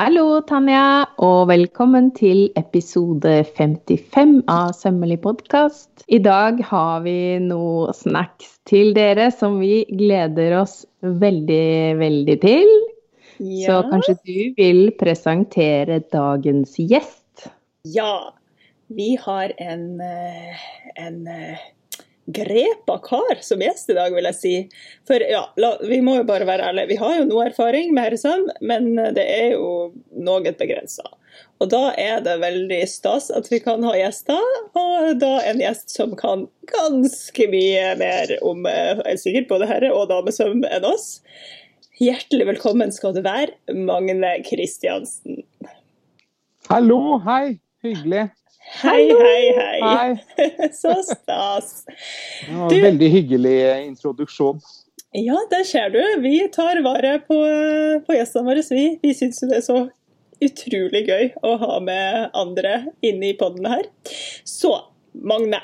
Hallo, Tanja, og velkommen til episode 55 av Sømmelig podkast. I dag har vi noe snacks til dere som vi gleder oss veldig, veldig til. Ja. Så kanskje du vil presentere dagens gjest? Ja, vi har en, eh, en eh, grepa kar som gjest i dag, vil jeg si. For ja, la, vi må jo bare være ærlige. Vi har jo noe erfaring med herresøvn, men det er jo noe begrensa. Og da er det veldig stas at vi kan ha gjester, og da en gjest som kan ganske mye mer om er sikkert både herre- og damesøvn enn oss. Hjertelig velkommen skal du være, Magne Kristiansen. Hallo, hei. Hyggelig. Hei, hei, hei. hei. Så stas. Var en veldig hyggelig introduksjon. Ja, det ser du. Vi tar vare på, på gjestene våre, vi. Vi syns det er så utrolig gøy å ha med andre inne i poden her. Så, Magne.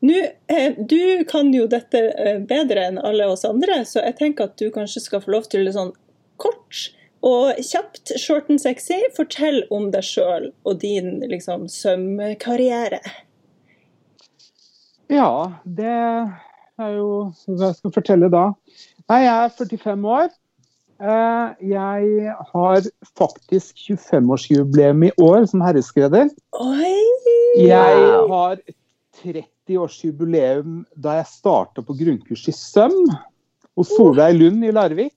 Nå, eh, du kan jo dette eh, bedre enn alle oss andre, så jeg tenker at du kanskje skal få lov til å sånn kort og kjapt, short and sexy, fortell om deg sjøl og din liksom, sømkarriere. Ja, det er jo Hva jeg skal fortelle da? Nei, jeg er 45 år. Eh, jeg har faktisk 25-årsjubileum i år som herreskreder. Jeg har 30-årsjubileum da jeg starta på grunnkurs i søm hos Solveig Lund i Larvik.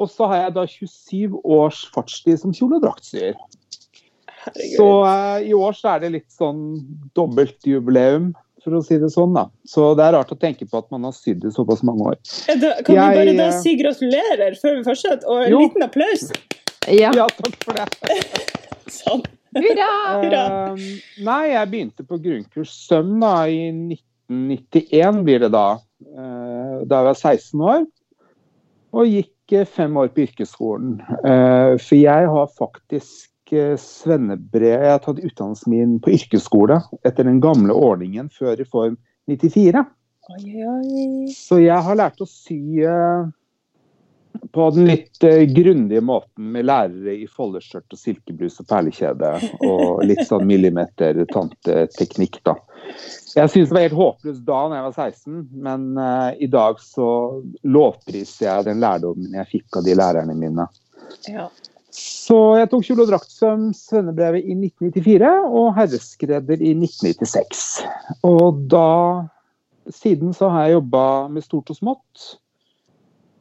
Og så har jeg da 27 års fartstid som kjole- og. Så uh, i år så er det litt sånn dobbeltjubileum, for å si det sånn. da. Så det er rart å tenke på at man har sydd i såpass mange år. Da, kan jeg, vi bare da si gratulerer før vi fortsetter, og en jo. liten applaus? Ja. ja, takk for det. sånn. Hurra! Hurra. Uh, nei, jeg begynte på grunnkurs søm da i 1991, blir det da. Uh, da jeg var 16 år. Og gikk fem år på yrkesskolen. Eh, for jeg har faktisk eh, svennebrev Jeg har tatt utdannelsen min på yrkesskole etter den gamle ordningen før Reform 94. Oi, oi. Så jeg har lært å sy eh, på den litt grundige måten med lærere i foldeskjørt og silkebrus og perlekjede. Og litt sånn millimeter-tanteteknikk, da. Jeg syntes det var helt håpløst da når jeg var 16, men uh, i dag så lovpriser jeg den lærdommen jeg fikk av de lærerne mine. Ja. Så jeg tok kjole og drakt som svennebrevet i 1994 og herreskredder i 1996. Og da Siden så har jeg jobba med stort og smått.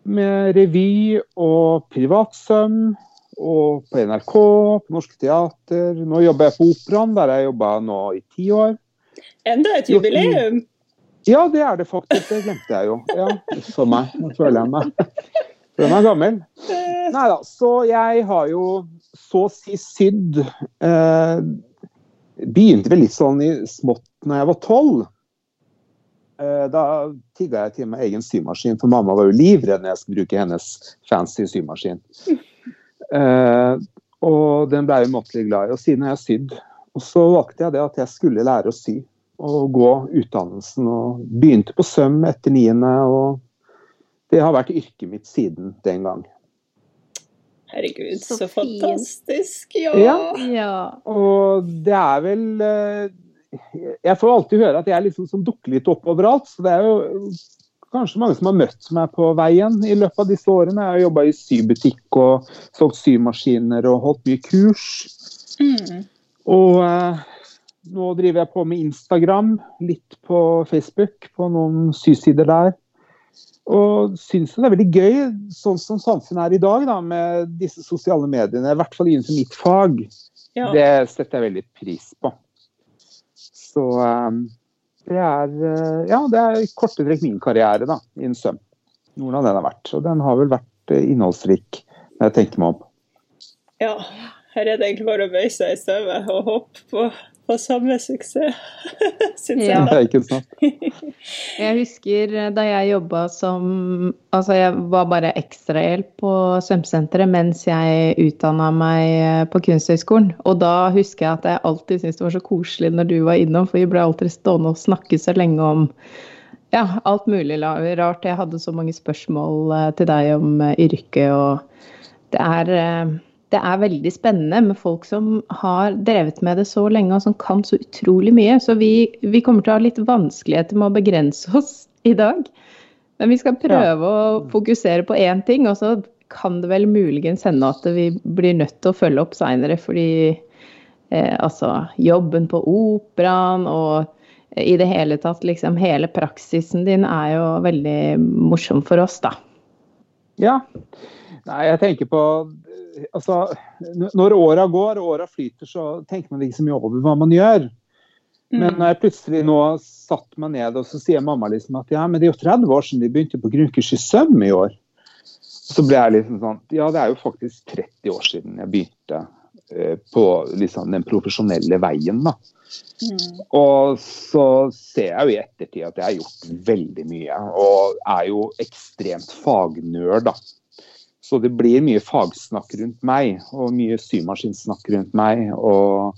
Med revy og privatsøm. Og på NRK, på Norske Teater. Nå jobber jeg på Operaen, der jeg jobba nå i ti år. Enda et jubileum? Ja, det er det faktisk. Det glemte jeg jo. Ja, For meg. Nå føler jeg meg Føler meg gammel. Nei da. Så jeg har jo så å si sydd eh, Begynte vel litt sånn i smått når jeg var tolv. Eh, da tigga jeg til meg egen symaskin, for mamma var jo livredd når jeg skulle bruke hennes fancy symaskin. Eh, og den ble jeg umåtelig glad i. Og siden har jeg sydd. Og så valgte jeg det at jeg skulle lære å sy og gå utdannelsen. og Begynte på søm etter niende. og Det har vært yrket mitt siden den gang. Herregud, så, så fantastisk. Ja. ja. ja. Og det er vel eh, Jeg får alltid høre at jeg liksom som dukker litt opp overalt. Så det er jo kanskje mange som har møtt meg på veien i løpet av disse årene. Jeg har jobba i sybutikk og solgt symaskiner og holdt mye kurs. Mm. Og eh, nå driver jeg på med Instagram, litt på Facebook, på noen sysider der. Og syns det er veldig gøy, sånn som samfunnet er i dag, da, med disse sosiale mediene. I hvert fall innenfor mitt fag. Ja. Det setter jeg veldig pris på. Så um, det er uh, Ja, det er korte trekk min karriere da, en søm. Noen av den har vært. Og den har vel vært uh, innholdsrik, når jeg tenker meg om. Ja, her er det egentlig bare å bøye seg i støvet og hoppe på på samme suksess, syns ja. jeg. Ikke sant. jeg husker eh, da jeg jobba som Altså, jeg var bare ekstrahjelp på svømmesenteret mens jeg utdanna meg eh, på Kunsthøgskolen. Og da husker jeg at jeg alltid syntes det var så koselig når du var innom, for vi ble alltid stående og snakke så lenge om ja, alt mulig rart. Jeg hadde så mange spørsmål eh, til deg om yrket, og det er det er veldig spennende med folk som har drevet med det så lenge, og som kan så utrolig mye. Så vi, vi kommer til å ha litt vanskeligheter med å begrense oss i dag. Men vi skal prøve ja. å fokusere på én ting, og så kan det vel muligens hende at vi blir nødt til å følge opp seinere, fordi eh, altså jobben på operaen og i det hele tatt, liksom hele praksisen din er jo veldig morsom for oss, da. Ja. Nei, jeg tenker på Altså, når åra går og åra flyter, så tenker man ikke så mye over hva man gjør. Men mm. når jeg plutselig nå satt meg ned, og så sier mamma liksom at ja, men det er jo 30 år siden de begynte på grunnkurs i søm i år. Så ble jeg liksom sånn Ja, det er jo faktisk 30 år siden jeg begynte eh, på liksom den profesjonelle veien, da. Mm. Og så ser jeg jo i ettertid at jeg har gjort veldig mye, og er jo ekstremt fagnør, da. Så det blir mye fagsnakk rundt meg, og mye symaskinsnakk rundt meg. Og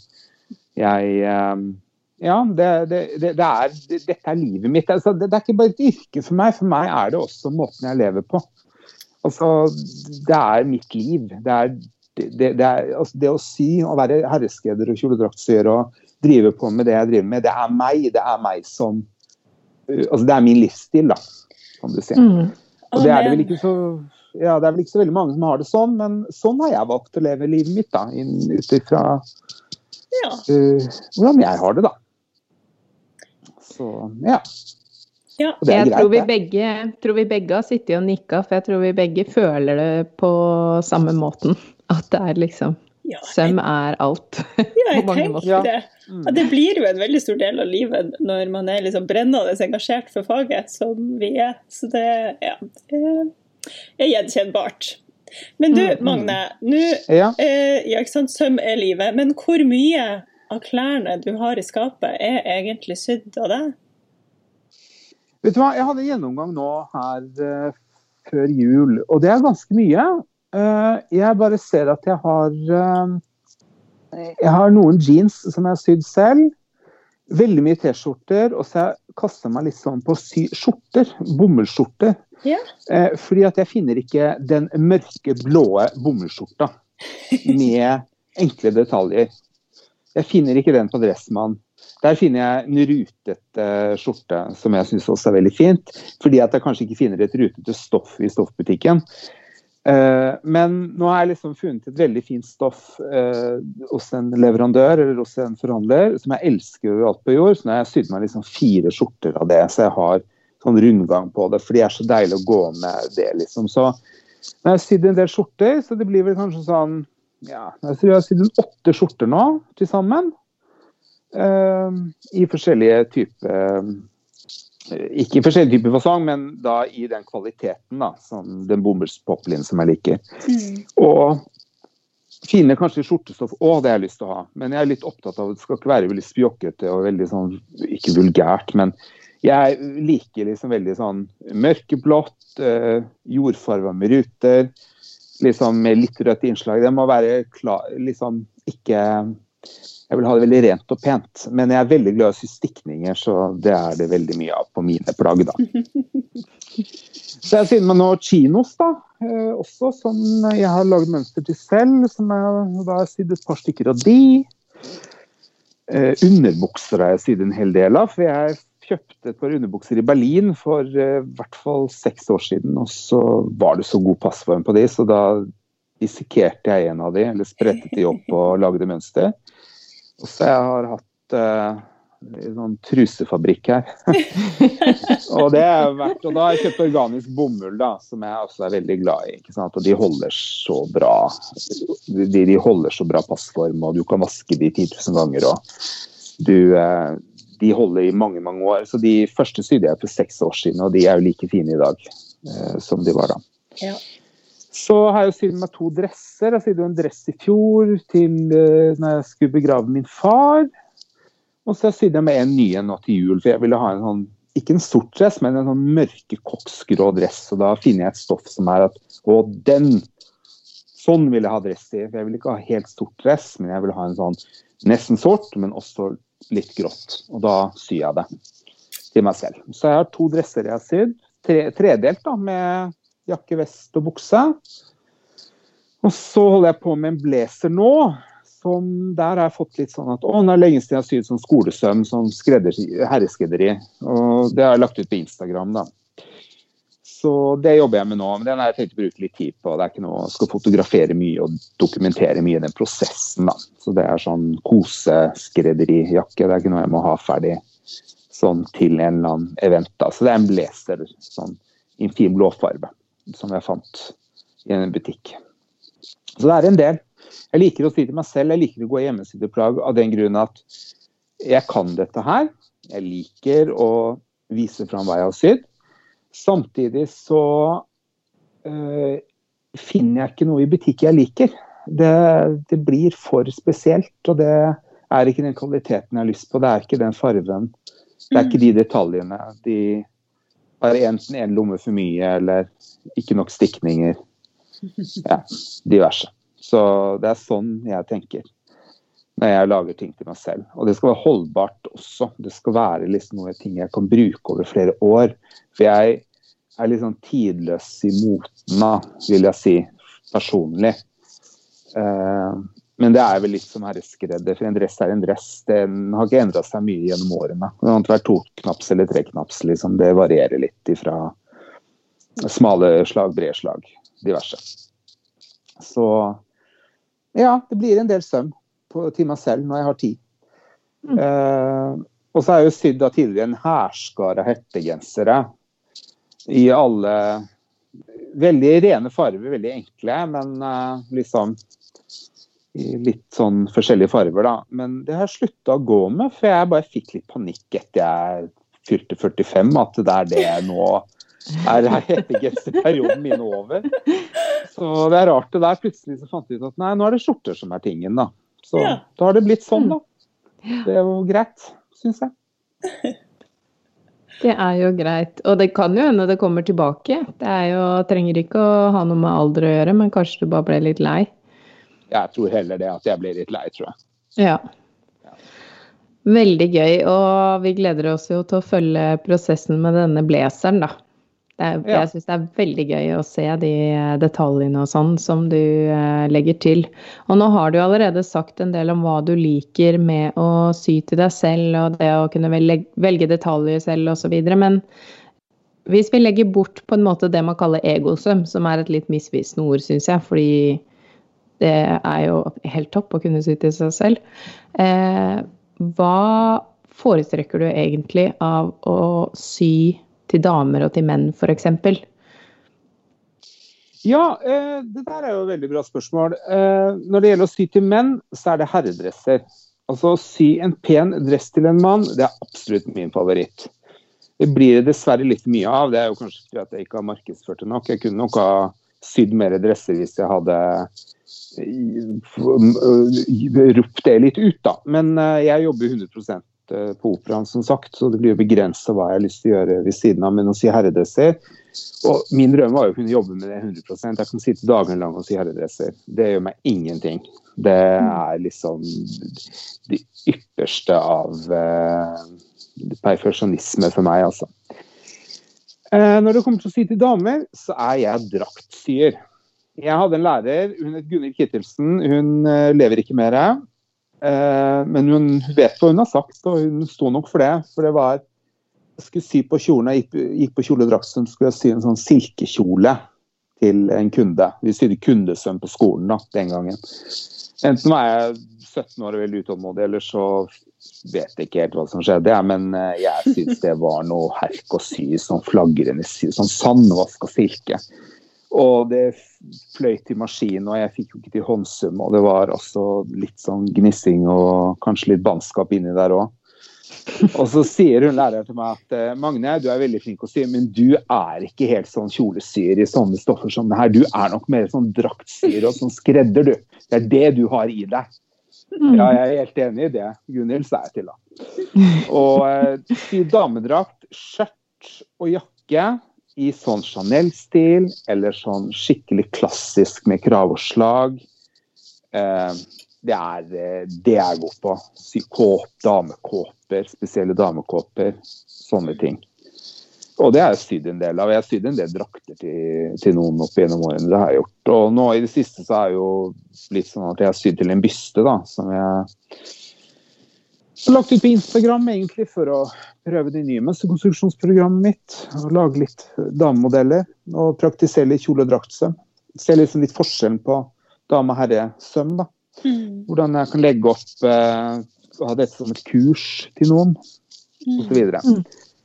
jeg eh, Ja, det, det, det, er, dette er livet mitt. Altså, det, er ikke bare et yrke for meg, for meg er det også måten jeg lever på. Altså, det er mitt liv. Det er det, det, er, altså det, å sy og være herreskeder og kjoledraktsyr og drive på med det jeg driver med, det er meg. Det er meg som Altså det er min livsstil, da, kan du si. Mm. Og det er det vel ikke så ja, det er vel ikke så veldig mange som har det sånn, men sånn har jeg valgt å leve livet mitt, da. Ut ifra ja. uh, hvordan jeg har det, da. Så ja. ja. jeg greit, tror, vi begge, tror vi begge har sittet og nikka, for jeg tror vi begge føler det på samme måten. At det er liksom ja, Søm er alt. Ja, jeg tenker det. Ja, det blir jo en veldig stor del av livet når man er liksom brennende engasjert for faget, som vi er. Så det, ja, det gjenkjennbart. Men du, mm. Magne. Nå, ja. eh, ja, ikke sant, Søm er livet. Men hvor mye av klærne du har i skapet, er egentlig sydd av deg? Vet du hva, Jeg hadde en gjennomgang nå her eh, før jul, og det er ganske mye. Eh, jeg bare ser at jeg har uh, Jeg har noen jeans som jeg har sydd selv. Veldig mye T-skjorter. Og så jeg kaster meg litt sånn på å sy skjorter. Bomullsskjorter. Ja. Eh, fordi at jeg finner ikke den mørke, blå bomullsskjorta med enkle detaljer. Jeg finner ikke den på Dressmann. Der finner jeg en rutete skjorte som jeg syns også er veldig fint. Fordi at jeg kanskje ikke finner et rutete stoff i stoffbutikken. Eh, men nå har jeg liksom funnet et veldig fint stoff eh, hos en leverandør eller hos en forhandler som jeg elsker over alt på jord. Så nå har jeg sydd meg liksom fire skjorter av det, så jeg har sånn rundgang på det. For det er så deilig å gå med det, liksom. Så nå har jeg sydd en del skjorter, så det blir vel kanskje sånn ja, Jeg tror jeg har sydd åtte skjorter nå til sammen. Eh, I forskjellige typer ikke i forskjellige typer fasong, men da i den kvaliteten da, som den bomullspoplinen som jeg liker. Mm. Og finner kanskje skjortestoff òg, det har jeg lyst til å ha. Men jeg er litt opptatt av at det skal ikke være veldig spjokkete og veldig sånn Ikke vulgært, men jeg liker liksom veldig sånn mørkeblått, eh, jordfarga med ruter, liksom med litt rødt innslag. Det må være klar, liksom ikke jeg vil ha det veldig rent og pent. Men jeg er veldig glad i å sy stikninger, så det er det veldig mye av på mine plagg, da. Så jeg syr meg nå chinos, da, eh, også, som jeg har laget mønster til selv. Som jeg da har sydd et par stykker av de. Eh, underbukser har jeg sydd en hel del av. for jeg kjøpte et par underbukser i Berlin for eh, i hvert fall seks år siden, og så var det så god passform på de, så da dissekerte jeg en av de, eller spredte de opp og lagde mønster. Og så jeg har hatt uh, sånn trusefabrikk her. og det har vært, og da har jeg kjøpt organisk bomull, da, som jeg også er veldig glad i. ikke sant? Og de holder så bra de, de holder så bra passform, og du kan vaske de 10 000 ganger. og du, uh, De holder i mange mange år. Så de første sydde jeg for seks år siden, og de er jo like fine i dag uh, som de var da. Ja. Så har jeg jo sydd meg to dresser. Jeg sydde en dress i fjor til uh, når jeg skulle begrave min far. Og så sydde jeg med en ny en nå til jul, for jeg ville ha en sånn ikke en sort dress, men en sånn mørke koksgrå dress. Og da finner jeg et stoff som er at Å, den! Sånn vil jeg ha dress i. For jeg vil ikke ha helt sort dress, men jeg vil ha en sånn nesten sort, men også litt grått. Og da syr jeg det til meg selv. Så jeg har to dresser jeg har sydd. Tre, tredelt da, med jakke, vest og bukse. Og så holder jeg på med en blazer nå. Som der har jeg fått litt sånn at å, det er lenge siden jeg har sydd sånn skolesøm, sånn herreskredderi. Og det har jeg lagt ut på Instagram, da. Så det jobber jeg med nå. Men den har jeg tenkt å bruke litt tid på. Det er ikke noe, jeg skal fotografere mye og dokumentere mye i den prosessen, da. Så det er sånn koseskredderijakke. Det er ikke noe jeg må ha ferdig sånn til en eller annen event. da. Så det er en blazer sånn i en fin blåfarge som jeg fant i en butikk. Så det er en del. Jeg liker å si til meg selv, jeg liker å gå i hjemmesideplagg av den grunn at jeg kan dette her. Jeg liker å vise fram hva jeg har sydd. Samtidig så øh, finner jeg ikke noe i butikk jeg liker. Det, det, blir for spesielt, og det er ikke den kvaliteten jeg har lyst på. Det er ikke den fargen. Det er ikke de detaljene. De har enten en lomme for mye eller ikke nok stikninger. Ja, diverse. Så det er sånn jeg tenker når jeg lager ting til meg selv. Og det skal være holdbart også. Det skal være liksom noe ting jeg kan bruke over flere år. For jeg er litt sånn tidløs i moten, vil jeg si, personlig. Uh, men det er vel litt som herreskredder, for en dress er en dress. Den har ikke endra seg mye gjennom årene. Det har vært toknaps eller treknaps, liksom. Det varierer litt ifra smale slag, brede slag, diverse. Så ja, det blir en del søm på, til meg selv når jeg har tid. Mm. Eh, og så har jeg jo sydd tidligere en hærskare hettegensere i alle Veldig rene farger, veldig enkle, men eh, liksom i litt sånn forskjellige farger, da. Men det har jeg slutta å gå med, for jeg bare fikk litt panikk etter jeg fylte 45, at det er det nå er hettegenserperioden min over. Så det er rart det der. Plutselig så fant jeg ut at nei, nå er det skjorter som er tingen, da. Så ja. da har det blitt sånn, da. Det er jo greit, syns jeg. Det er jo greit. Og det kan jo hende det kommer tilbake. Det er jo, trenger ikke å ha noe med alder å gjøre, men kanskje du bare ble litt lei? Jeg tror heller det at jeg blir litt lei, tror jeg. Ja. Veldig gøy. Og vi gleder oss jo til å følge prosessen med denne blazeren, da. Er, ja. Jeg syns det er veldig gøy å se de eh, detaljene og sånn som du eh, legger til. Og nå har du allerede sagt en del om hva du liker med å sy til deg selv, og det å kunne velge, velge detaljer selv osv. Men hvis vi legger bort på en måte det man kaller egosøm, som er et litt misvisende ord, syns jeg, fordi det er jo helt topp å kunne sy til seg selv. Eh, hva foretrekker du egentlig av å sy til damer og til menn, f.eks.? Ja, eh, det der er jo et veldig bra spørsmål. Eh, når det gjelder å sy til menn, så er det herredresser. Altså å sy en pen dress til en mann, det er absolutt min favoritt. Det blir det dessverre litt mye av. Det er jo kanskje fordi jeg ikke har markedsført det nok. Jeg kunne nok ha sydd mer dresser hvis jeg hadde eh, ropt det litt ut, da. Men jeg jobber 100 Eh, på operaen, som sagt, så det blir jo begrensa hva jeg har lyst til å gjøre ved siden av. Men å si herredresser Og min drøm var jo å kunne jobbe med det 100 Jeg kan sitte dagen lang og si herredresser. Det gjør meg ingenting. Det er liksom det ypperste av uh, perfeksjonisme for meg, altså. Uh, når det kommer til å si til damer, så er jeg draktsyer. Jeg hadde en lærer, hun het Gunhild Kittelsen. Hun uh, lever ikke mer. Eh, men hun vet hva hun har sagt, og hun sto nok for det. For det var Jeg skulle sy på kjolen, jeg gikk på kjoledrakt, så skulle jeg sy en sånn silkekjole til en kunde. Vi sydde kundesøm på skolen da, den gangen. Enten var jeg 17 år og veldig utålmodig, eller så vet ikke helt hva som skjedde. Ja, men eh, jeg syns det var noe herk å sy sånn flagrende sånn sandvaska silke. Og det fløyt i maskinen, og jeg fikk jo ikke til håndsum. Og det var også litt sånn gnissing og kanskje litt bannskap inni der òg. Og så sier hun læreren til meg at eh, Magne, du er veldig flink å sy, men du er ikke helt sånn kjolesyer i sånne stoffer som det her. Du er nok mer sånn draktsyer og sånn skredder, du. Det er det du har i deg. Mm. Ja, jeg er helt enig i det. Gunhild sa jeg til, da. Og eh, sy damedrakt, skjørt og jakke i sånn Chanel-stil, eller sånn skikkelig klassisk med kraveslag. Eh, det er det jeg god på. Sy kåp, damekåper, spesielle damekåper. Sånne ting. Og det har jeg sydd en del av. Jeg har sydd en del drakter til, til, noen opp gjennom årene. det har jeg gjort. Og nå i det siste så er jo blitt sånn at jeg har sydd til en byste, da, som jeg har lagt ut på Instagram egentlig for å prøve det nye mønsterkonstruksjonsprogrammet mitt. og Lage litt damemodeller og praktisere litt kjole- og draktsøm. Se liksom litt forskjellen på dame-herre-søm. da. Mm. Hvordan jeg kan legge opp eh, ha dette som et kurs til noen, osv.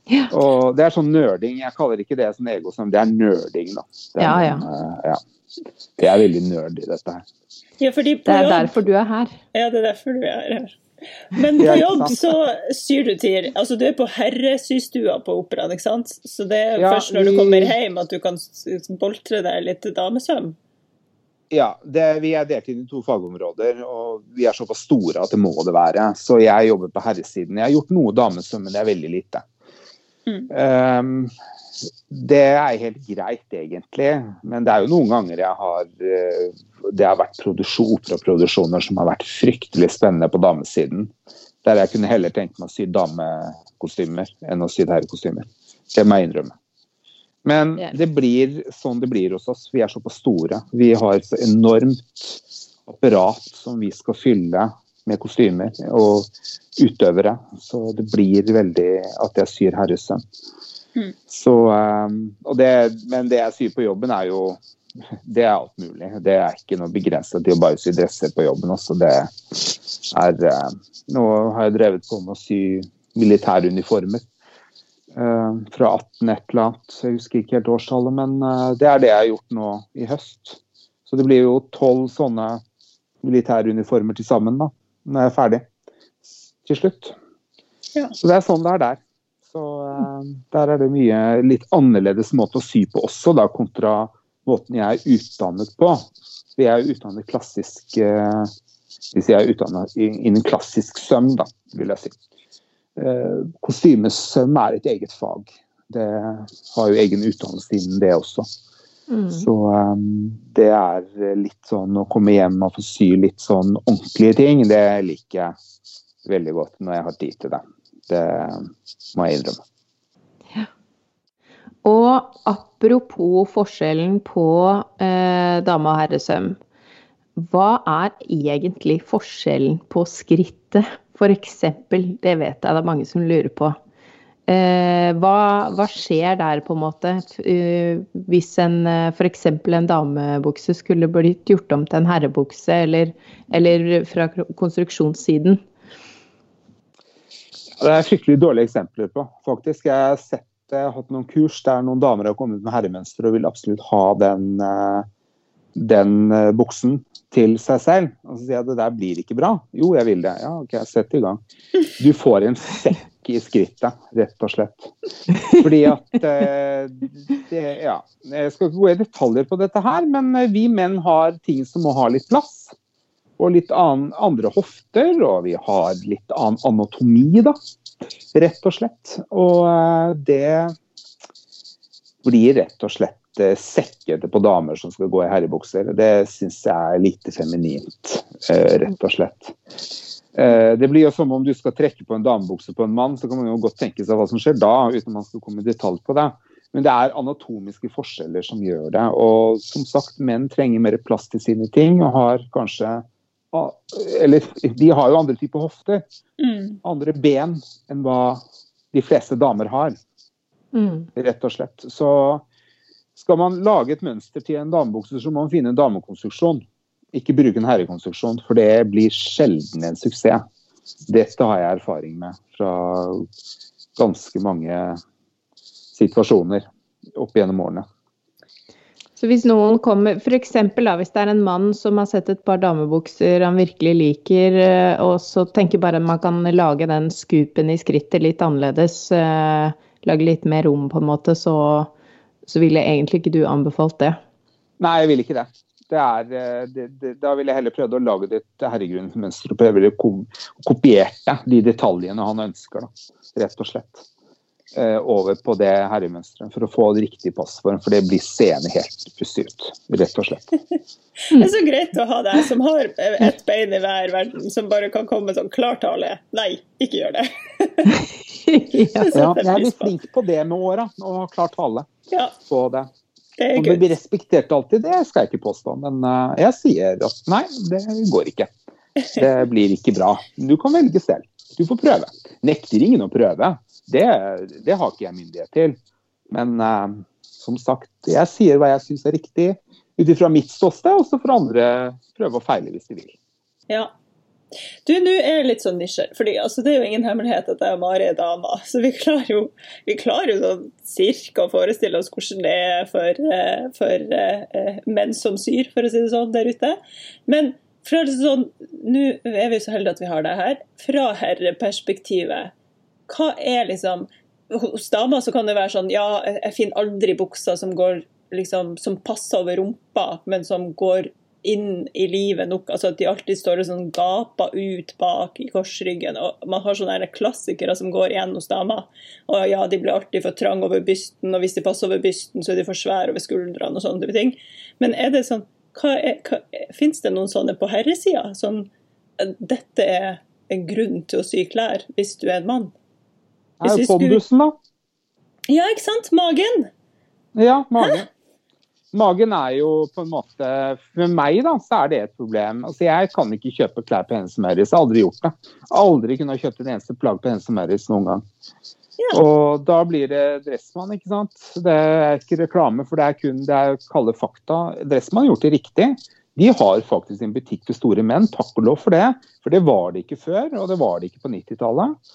Ja. Og det er sånn nerding. Jeg kaller ikke det sånn egosøm, det er nerding, da. Det er, ja, ja. Uh, ja. Jeg er veldig nerd i dette her. Ja, det er jobb, derfor du er her. Ja, det er derfor du er her. Men på jobb så syr du til Altså du er på herresystua på operaen, ikke sant? Så det er først når du kommer hjem at du kan boltre deg litt damesøm? Ja, det, vi er delt inn i to fagområder, og vi er såpass store at det må det være. Så jeg jobber på herresiden. Jeg har gjort noe damesøm, men det er veldig lite. Mm. Um, det er helt greit, egentlig. Men det er jo noen ganger jeg har eh, Det har vært operaproduksjoner som har vært fryktelig spennende på damesiden. Der jeg kunne heller tenkt meg å sy damekostymer enn å sy herrekostymer. Det må jeg innrømme. Men det blir sånn det blir hos oss. Vi er såpass store. Vi har et enormt apparat som vi skal fylle med kostymer og utøvere. Så det blir veldig at jeg syr herresøm. Mm. Så, det, men det jeg syr på jobben, er jo det er alt mulig. Det er ikke noe begrenset til å bare sy dresser på jobben også. Det er uh, Nå har jeg drevet på med å sy militæruniformer. Uh, fra 18 et eller annet, jeg husker ikke helt årstallet, men uh, det er det jeg har gjort nå i høst. Så det blir jo tolv sånne militæruniformer til sammen da, når jeg er ferdig til slutt. Ja. Så det er sånn det er der. Så uh, der er det mye litt annerledes måte å sy på også, da, kontra måten jeg er utdannet på. For jeg er utdannet klassisk uh, Hvis jeg er utdannet innen klassisk søm, da, vil jeg si. Uh, kostymesøm er et eget fag. Det har jo egen utdannelse innen det også. Mm. Så um, det er litt sånn å komme hjem og få sy litt sånn ordentlige ting, det liker jeg veldig godt når jeg har tid til det. Det må jeg innrømme. Ja. Og apropos forskjellen på eh, dame- og herresøm. Hva er egentlig forskjellen på skrittet, f.eks.? Det vet jeg det er mange som lurer på. Eh, hva, hva, skjer der, på en måte? Uh, hvis en uh, f.eks. en damebukse skulle blitt gjort om til en herrebukse, eller, eller fra konstruksjonssiden? Det er fryktelig dårlige eksempler på, faktisk. Jeg har sett jeg har hatt noen kurs der noen damer har kommet med herremønster og vil absolutt ha den, eh, den eh, buksen til seg selv. Og så sier jeg at det der blir ikke bra. Jo, jeg vil det. Ja, OK, sett i gang. Du får en sekk i skrittet, rett og slett. Fordi at eh, det, Ja. Jeg skal ikke gå i detaljer på dette her, men vi menn har ting som må ha litt plass og litt annen, andre hofter, og vi har litt annen anatomi, da. Rett og slett. Og eh, det blir rett og slett eh, sekkete på damer som skal gå i herrebukser. Det syns jeg er lite feminint, eh, rett og slett. Det blir jo som om du skal trekke på en damebukse på en mann, så kan man jo godt tenke seg hva som skjer da, uten at man skal komme i detalj på det. Men det er anatomiske forskjeller som gjør det. Og som sagt, menn trenger mer plass til sine ting og har kanskje eller de har jo andre typer hofter. Mm. Andre ben enn hva de fleste damer har. Mm. Rett og slett. Så skal man lage et mønster til en damebukse, så må man finne en damekonstruksjon. Ikke bruke en herrekonstruksjon, for det blir sjelden en suksess. Dette har jeg erfaring med fra ganske mange situasjoner opp gjennom årene. Så hvis noen kommer, f.eks. hvis det er en mann som har sett et par damebukser han virkelig liker, eh, og så tenker bare at man kan lage den scoopen i skrittet litt annerledes, eh, lage litt mer rom på en måte, så, så ville egentlig ikke du anbefalt det? Nei, jeg ville ikke det. det, er, eh, det, det da ville jeg heller prøvd å lage et herregrunnmønster og prøve å kopiere de detaljene han ønsker, da, rett og slett. Eh, over på det herremønsteret for å få riktig passform, for det blir seende helt pussig ut, rett og slett. det er så greit å ha deg som har ett bein i hver verden, som bare kan komme med sånn klartale. Nei, ikke gjør det. ja, jeg er litt flink på det med åra, og ha klart tale Ja, på det. det Om det blir respektert alltid, det skal jeg ikke påstå. Men eh, jeg sier at nei, det går ikke. Det blir ikke bra. Du kan velge selv. Du får prøve. Nekter ingen å prøve. Det, det har ikke jeg myndighet til. Men eh, som sagt, jeg sier hva jeg syns er riktig ut ifra mitt ståsted, og så får andre prøve å feile hvis de vil. Ja. Du, nå er jeg litt sånn nysgjerrig, fordi altså, det er jo ingen hemmelighet at jeg og Mari er damer. Så vi klarer jo, vi klarer jo sånn cirka å forestille oss hvordan det er for, eh, for uh, menn som syr, for å si det sånn, der ute. Men fra liksom sånn, nå er vi så heldige at vi har det her. Fra herreperspektivet, hva er liksom Hos damer så kan det være sånn Ja, jeg finner aldri bukser som går liksom, som passer over rumpa, men som går inn i livet nok. altså At de alltid står og sånn gaper ut bak i korsryggen. og Man har sånne klassikere som går igjen hos damer. Og ja, de blir alltid for trang over bysten, og hvis de passer over bysten, så er de for svære over skuldrene og sånne ting. Men er det sånn hva er, hva, finnes det noen sånne på herresida? Sånn eh, dette er en grunn til å sy klær hvis du er en mann? Er jo pondusen, da. Ja, ikke sant? Magen. Ja, magen. Magen er jo på en måte For meg da, så er det et problem. Altså, Jeg kan ikke kjøpe klær på Hennes Maurits. Jeg har aldri gjort det. Aldri kunne ha kjøpt et eneste plagg på Hennes Maurits noen gang. Ja. Og da blir det Dressmann, ikke sant. Det er ikke reklame, for det er kun det er kalde fakta. Dressmann har gjort det riktig. De har faktisk en butikk for store menn, takk og lov for det. For det var det ikke før, og det var det ikke på 90-tallet.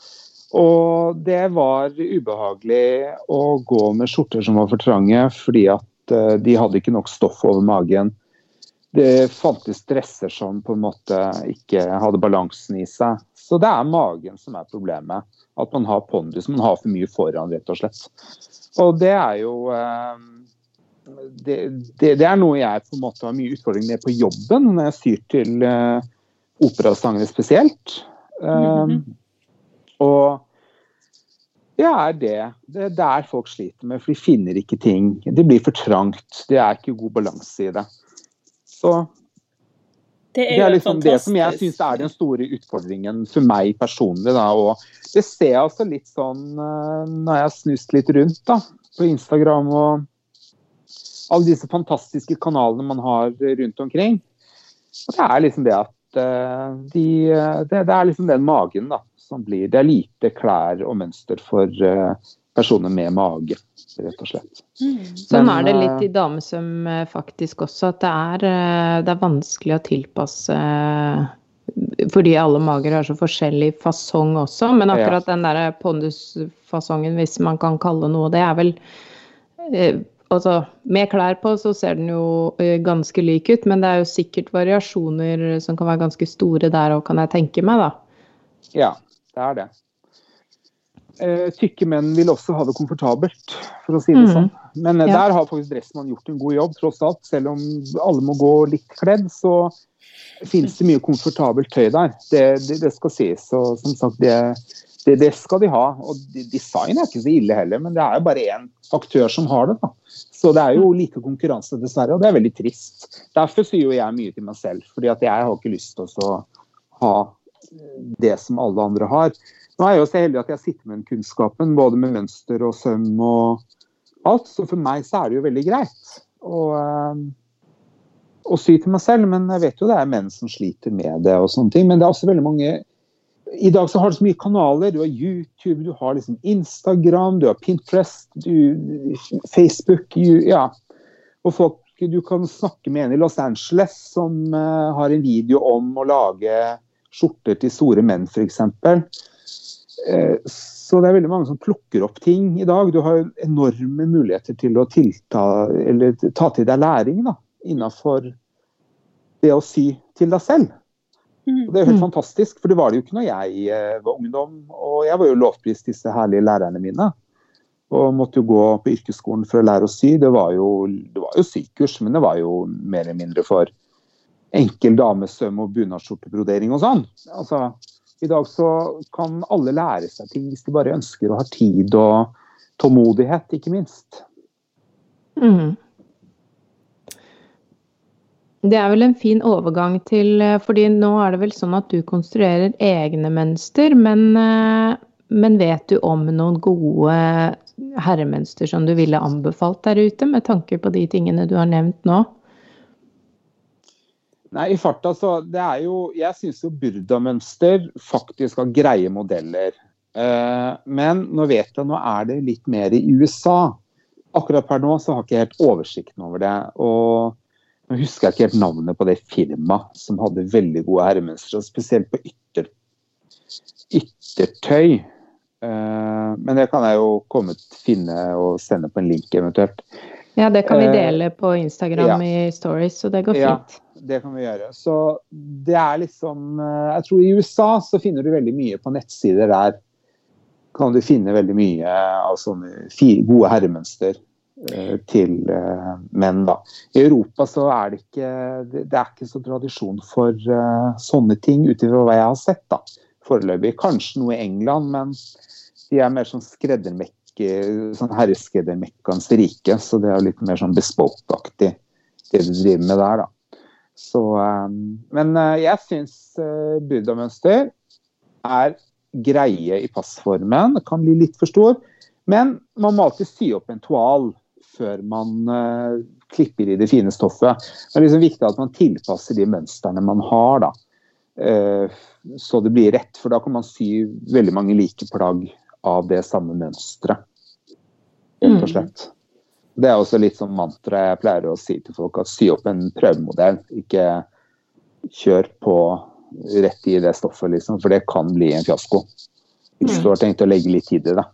Og det var ubehagelig å gå med skjorter som var for trange, fordi at eh, de hadde ikke nok stoff over magen. Det fantes dresser som på en måte ikke hadde balansen i seg. Så det er magen som er problemet. At man har pondus, man har for mye foran, rett og slett. Og det er jo eh, det, det, det er noe jeg på en måte har mye utfordring med på jobben, når jeg syr til uh, operasangere spesielt. Um, og det er det. Det er der folk sliter med, for de finner ikke ting. Det blir for trangt. Det er ikke god balanse i det. Så Det det er liksom fantastisk. det som jeg syns er den store utfordringen for meg personlig. Da. Og det ser jeg også litt sånn eh, når jeg har snust litt rundt da, på Instagram og alle disse fantastiske kanalene man har rundt omkring. Og det er liksom det at de, det, det er liksom den magen da, som blir Det er lite klær og mønster for eh, personer med mage, rett og slett. Sånn er det eh, litt i damesøm eh, faktisk også, at det er, eh, det er vanskelig å tilpasse eh, fordi alle mager har så forskjellig fasong også. Men akkurat den der pondusfasongen, hvis man kan kalle noe, det er vel eh, Altså, med klær på så ser den jo eh, ganske lik ut, men det er jo sikkert variasjoner som kan være ganske store der òg, kan jeg tenke meg, da. Ja, det er det. Eh, tykke menn vil også ha det komfortabelt, for å si det mm. sånn. Men eh, Ja. der har faktisk Dressmann gjort en god jobb, tross alt. Selv om alle må gå litt kledd, så finnes det mye komfortabelt tøy der. Det, det, det skal sies. Og som sagt, det, det, det skal de ha. Og design er ikke så ille heller, men det er jo bare én aktør som har det. da. Så det er jo like konkurranse, dessverre, og det er veldig trist. Derfor sier jo jeg mye til meg selv, fordi at jeg har ikke lyst til å ha det som alle andre har. Nå er jeg jo så heldig at jeg sitter med den kunnskapen, både med mønster og søm og alt. Så for meg så er det jo veldig greit å, eh, å sy til meg selv. Men jeg vet jo det er menn som sliter med det og sånne ting. Men det er også veldig mange I dag så har du så mye kanaler. Du har YouTube, du har liksom Instagram, du har Pinterest, du, Facebook you, Ja. Og folk du kan snakke med en i Los Angeles som uh, har en video om å lage skjorter til store menn, f.eks. Uh, så det er veldig mange som plukker opp ting i dag. Du har enorme muligheter til å tilta, ta til deg læring da, innenfor det å sy til deg selv. Og det er helt Mm. fantastisk, for det var det jo ikke når jeg eh, var ungdom. Og jeg var jo lovprist disse herlige lærerne mine. Og måtte jo gå på yrkesskolen for å lære å sy. Det var jo, det var jo sykurs, men det var jo mer eller mindre for enkel damesøm og bunadsskjortebrodering og sånn. Altså, I dag så kan alle lære seg ting hvis de bare ønsker og har tid og tålmodighet, ikke minst. Mhm. Det er vel en fin overgang til eh, fordi nå er det vel sånn at du konstruerer egne mønster, men, eh, men vet du om noen gode herremønster som du ville anbefalt der ute, med tanke på de tingene du har nevnt nå? Nei, i farta så det er jo Jeg syns jo burdamønster faktisk har greie modeller. Eh, men nå vet jeg, nå er det litt mer i USA. Akkurat per nå så har jeg ikke helt oversikten over det. Og nå husker jeg ikke helt navnet på det firmaet som hadde veldig gode herremønstre, spesielt på ytter, yttertøy. Eh, men det kan jeg jo komme finne og sende på en link eventuelt. Ja, det kan vi eh, dele på Instagram ja. i stories, så det går fint. Ja, det kan vi gjøre. Så det er liksom eh, Jeg tror i USA så finner du veldig mye på nettsider der. Kan du finne veldig mye av sånne gode herremønster til menn, da. I Europa så er det ikke Det er ikke så tradisjon for sånne ting, ut ifra hva jeg har sett, da. Foreløpig. Kanskje noe i England, men de er mer sånn skreddermekke, sånn herreskreddermekkaens rike. Så det er litt mer sånn bespoke-aktig, det du driver med der, da. Så, men jeg syns buddha-mønster er greie i passformen. Kan bli litt for stor. Men man må alltid sy opp en toal før man uh, klipper i det fine stoffet. Det er liksom viktig at man tilpasser de mønstrene man har, da. Uh, så det blir rett, for da kan man sy veldig mange like plagg av det samme mønsteret. Rett og mm. slett. Det er også litt sånn mantra jeg pleier å si til folk, at sy opp en prøvemodell. Ikke kjør på rett i det stoffet, liksom, for det kan bli en fiasko. Hvis du har tenkt å legge litt tid i det.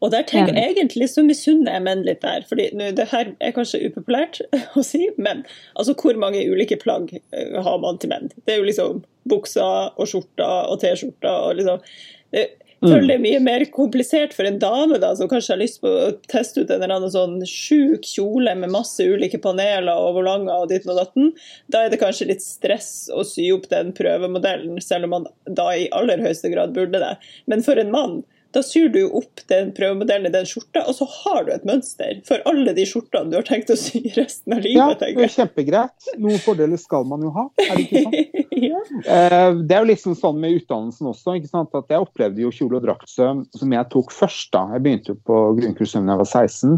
Og der tenker jeg egentlig så misunner jeg menn litt der. fordi nå, det her er kanskje upopulært å si, men altså hvor mange ulike plagg eh, har man til menn? Det er jo liksom bukser og skjorter og T-skjorter og liksom det, føler det er mye mer komplisert for en dame da, som kanskje har lyst på å teste ut en eller annen sånn sjuk kjole med masse ulike paneler og volanger og ditt og datten. Da er det kanskje litt stress å sy opp den prøvemodellen, selv om man da i aller høyeste grad burde det. Men for en mann da syr du opp den prøvemodellen i den skjorta, og så har du et mønster for alle de skjortene du har tenkt å sy resten av livet. Ja, det er kjempegreit. Noen fordeler skal man jo ha, er det ikke sant? ja. Eh, det er jo liksom sånn med utdannelsen også. ikke sant? At Jeg opplevde jo kjole- og draktsøm som jeg tok først. da. Jeg begynte jo på grunnkurssøm da jeg var 16.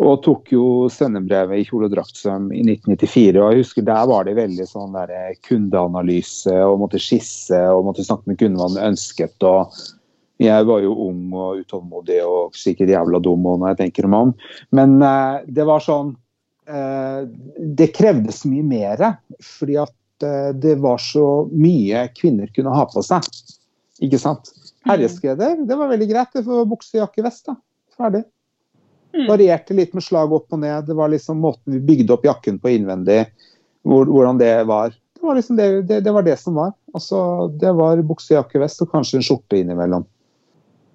Og tok jo sendebrevet i kjole- og draktsøm i 1994. og jeg husker Der var det veldig sånn der kundeanalyse og måtte skisse og måtte snakke med kunden hva han ønsket. og jeg var jo ung og utålmodig og sikkert jævla dum når jeg tenker meg om. Men eh, det var sånn eh, Det krevdes mye mer. Fordi at eh, det var så mye kvinner kunne ha på seg. Ikke sant? Herreskreder, det var veldig greit. Det var bukse, jakke, vest. da. Ferdig. Mm. Varierte litt med slag opp og ned. Det var liksom måten vi bygde opp jakken på innvendig. Hvor, hvordan det var. Det var liksom det, det, det, var det som var. Altså, det var bukse, jakke, vest og kanskje en skjorte innimellom.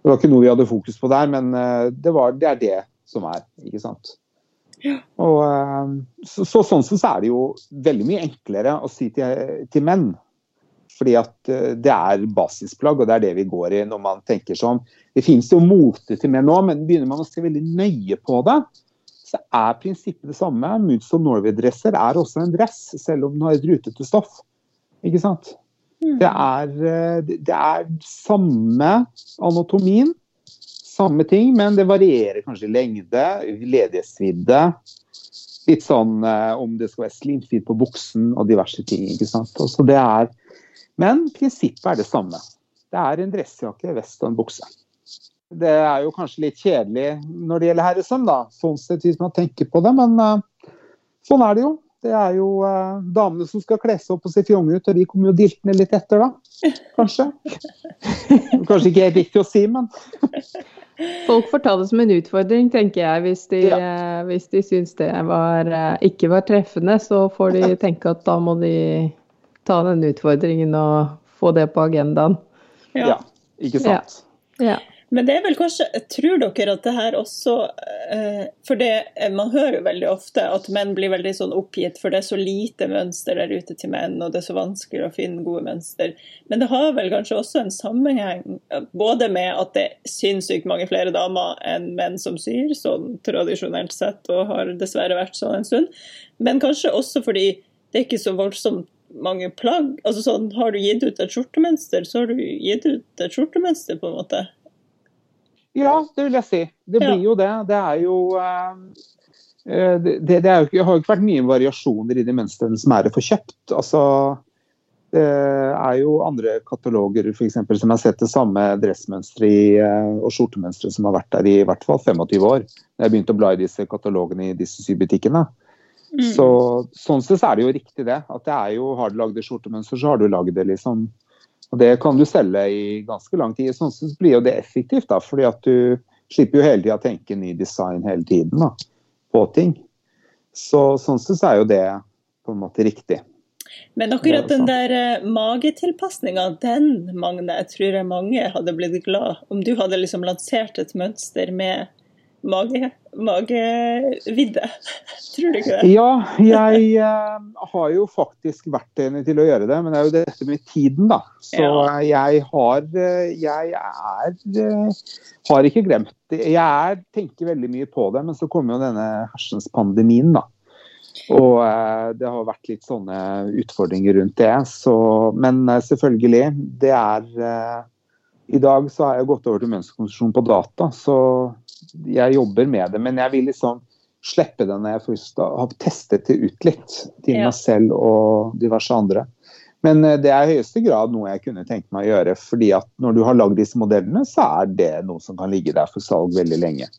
Det var ikke noe vi hadde fokus på der, men eh, det, var, det er det som er. ikke sant? Og, eh, så, så, sånn sett så er det jo veldig mye enklere å si til, til, menn. Fordi at eh, det er basisplagg, og det er det vi går i når man tenker sånn. Det finnes jo mote til menn nå, men begynner man å se veldig nøye på det, så er prinsippet det samme. Moods og Norway-dresser er også en dress, selv om den har et rutete stoff. Ikke sant? Mm. Det er, eh, det er samme anatomien, samme ting, men det varierer kanskje i lengde, ledighetsvidde. Litt sånn eh, om det skal være slimfint på buksen og diverse ting. ikke sant? Altså det er, men prinsippet er det samme. Det er en dressjakke, vest og en bukse. Det er jo kanskje litt kjedelig når det gjelder herresøm, da, sånn sett hvis man tenker på det, men uh, sånn er det jo. Det er jo uh, damene som skal kle seg opp og se fjonge ut, og vi kommer jo diltende litt etter, da. Kanskje. Kanskje ikke helt riktig å si, men Folk får ta det som en utfordring, tenker jeg. Hvis de, ja. uh, hvis de syns det var, uh, ikke var treffende, så får de tenke at da må de ta den utfordringen og få det på agendaen. Ja, ja ikke sant. Ja. Ja. Men det er vel kanskje Tror dere at det her også eh, For det, eh, man hører jo veldig ofte at menn blir veldig sånn oppgitt, for det er så lite mønster der ute til menn, og det er så vanskelig å finne gode mønster. Men det har vel kanskje også en sammenheng både med at det er sinnssykt mange flere damer enn menn som syr, sånn tradisjonelt sett, og har dessverre vært sånn en stund, men kanskje også fordi det er ikke så voldsomt mange plagg? Altså sånn, Har du gitt ut et skjortemønster, så har du gitt ut et skjortemønster, på en måte? Ja, det vil jeg si. Det blir jo det. Det er jo det, det, er jo, det har jo ikke vært mye variasjoner i de mønstrene som er å få kjøpt. Altså, det er jo andre kataloger for eksempel, som har sett det samme dressmønsteret og skjortemønsteret som har vært der i hvert fall 25 år. Da Jeg begynte å bla i disse katalogene i disse sybutikkene. Mm. Så, sånn sett så er det jo riktig det. At det er jo, Har du lagd et skjortemønster, så har du lagd det, liksom. Og det kan du selge i ganske lang tid. Sånn sett blir jo det effektivt, da. fordi at du slipper jo hele tida å tenke ny design hele tiden da, på ting. Så sånn sett så er jo det på en måte riktig. Men akkurat den der uh, magetilpasninga, den, Magne, jeg tror jeg mange hadde blitt glad om du hadde liksom lansert et mønster med mage, magevidde. Tror du ikke det? Ja, jeg uh, har jo faktisk vært enig til å gjøre det, men det er jo dette med tiden, da. Så ja. jeg har uh, Jeg er uh, har ikke glemt det. Jeg er, tenker veldig mye på det, men så kommer jo denne hersens pandemien, da. Og det har vært litt sånne utfordringer rundt det. Så, men selvfølgelig, det er I dag så har jeg gått over til mønsterkonstruksjon på data, så jeg jobber med det, men jeg vil liksom slippe det når jeg først har testet det ut litt til ja. meg selv og diverse andre. Men eh, det er i høyeste grad noe jeg kunne tenkt meg å gjøre. fordi at når du har lagd disse modellene, så er det noe som kan ligge der for salg veldig lenge.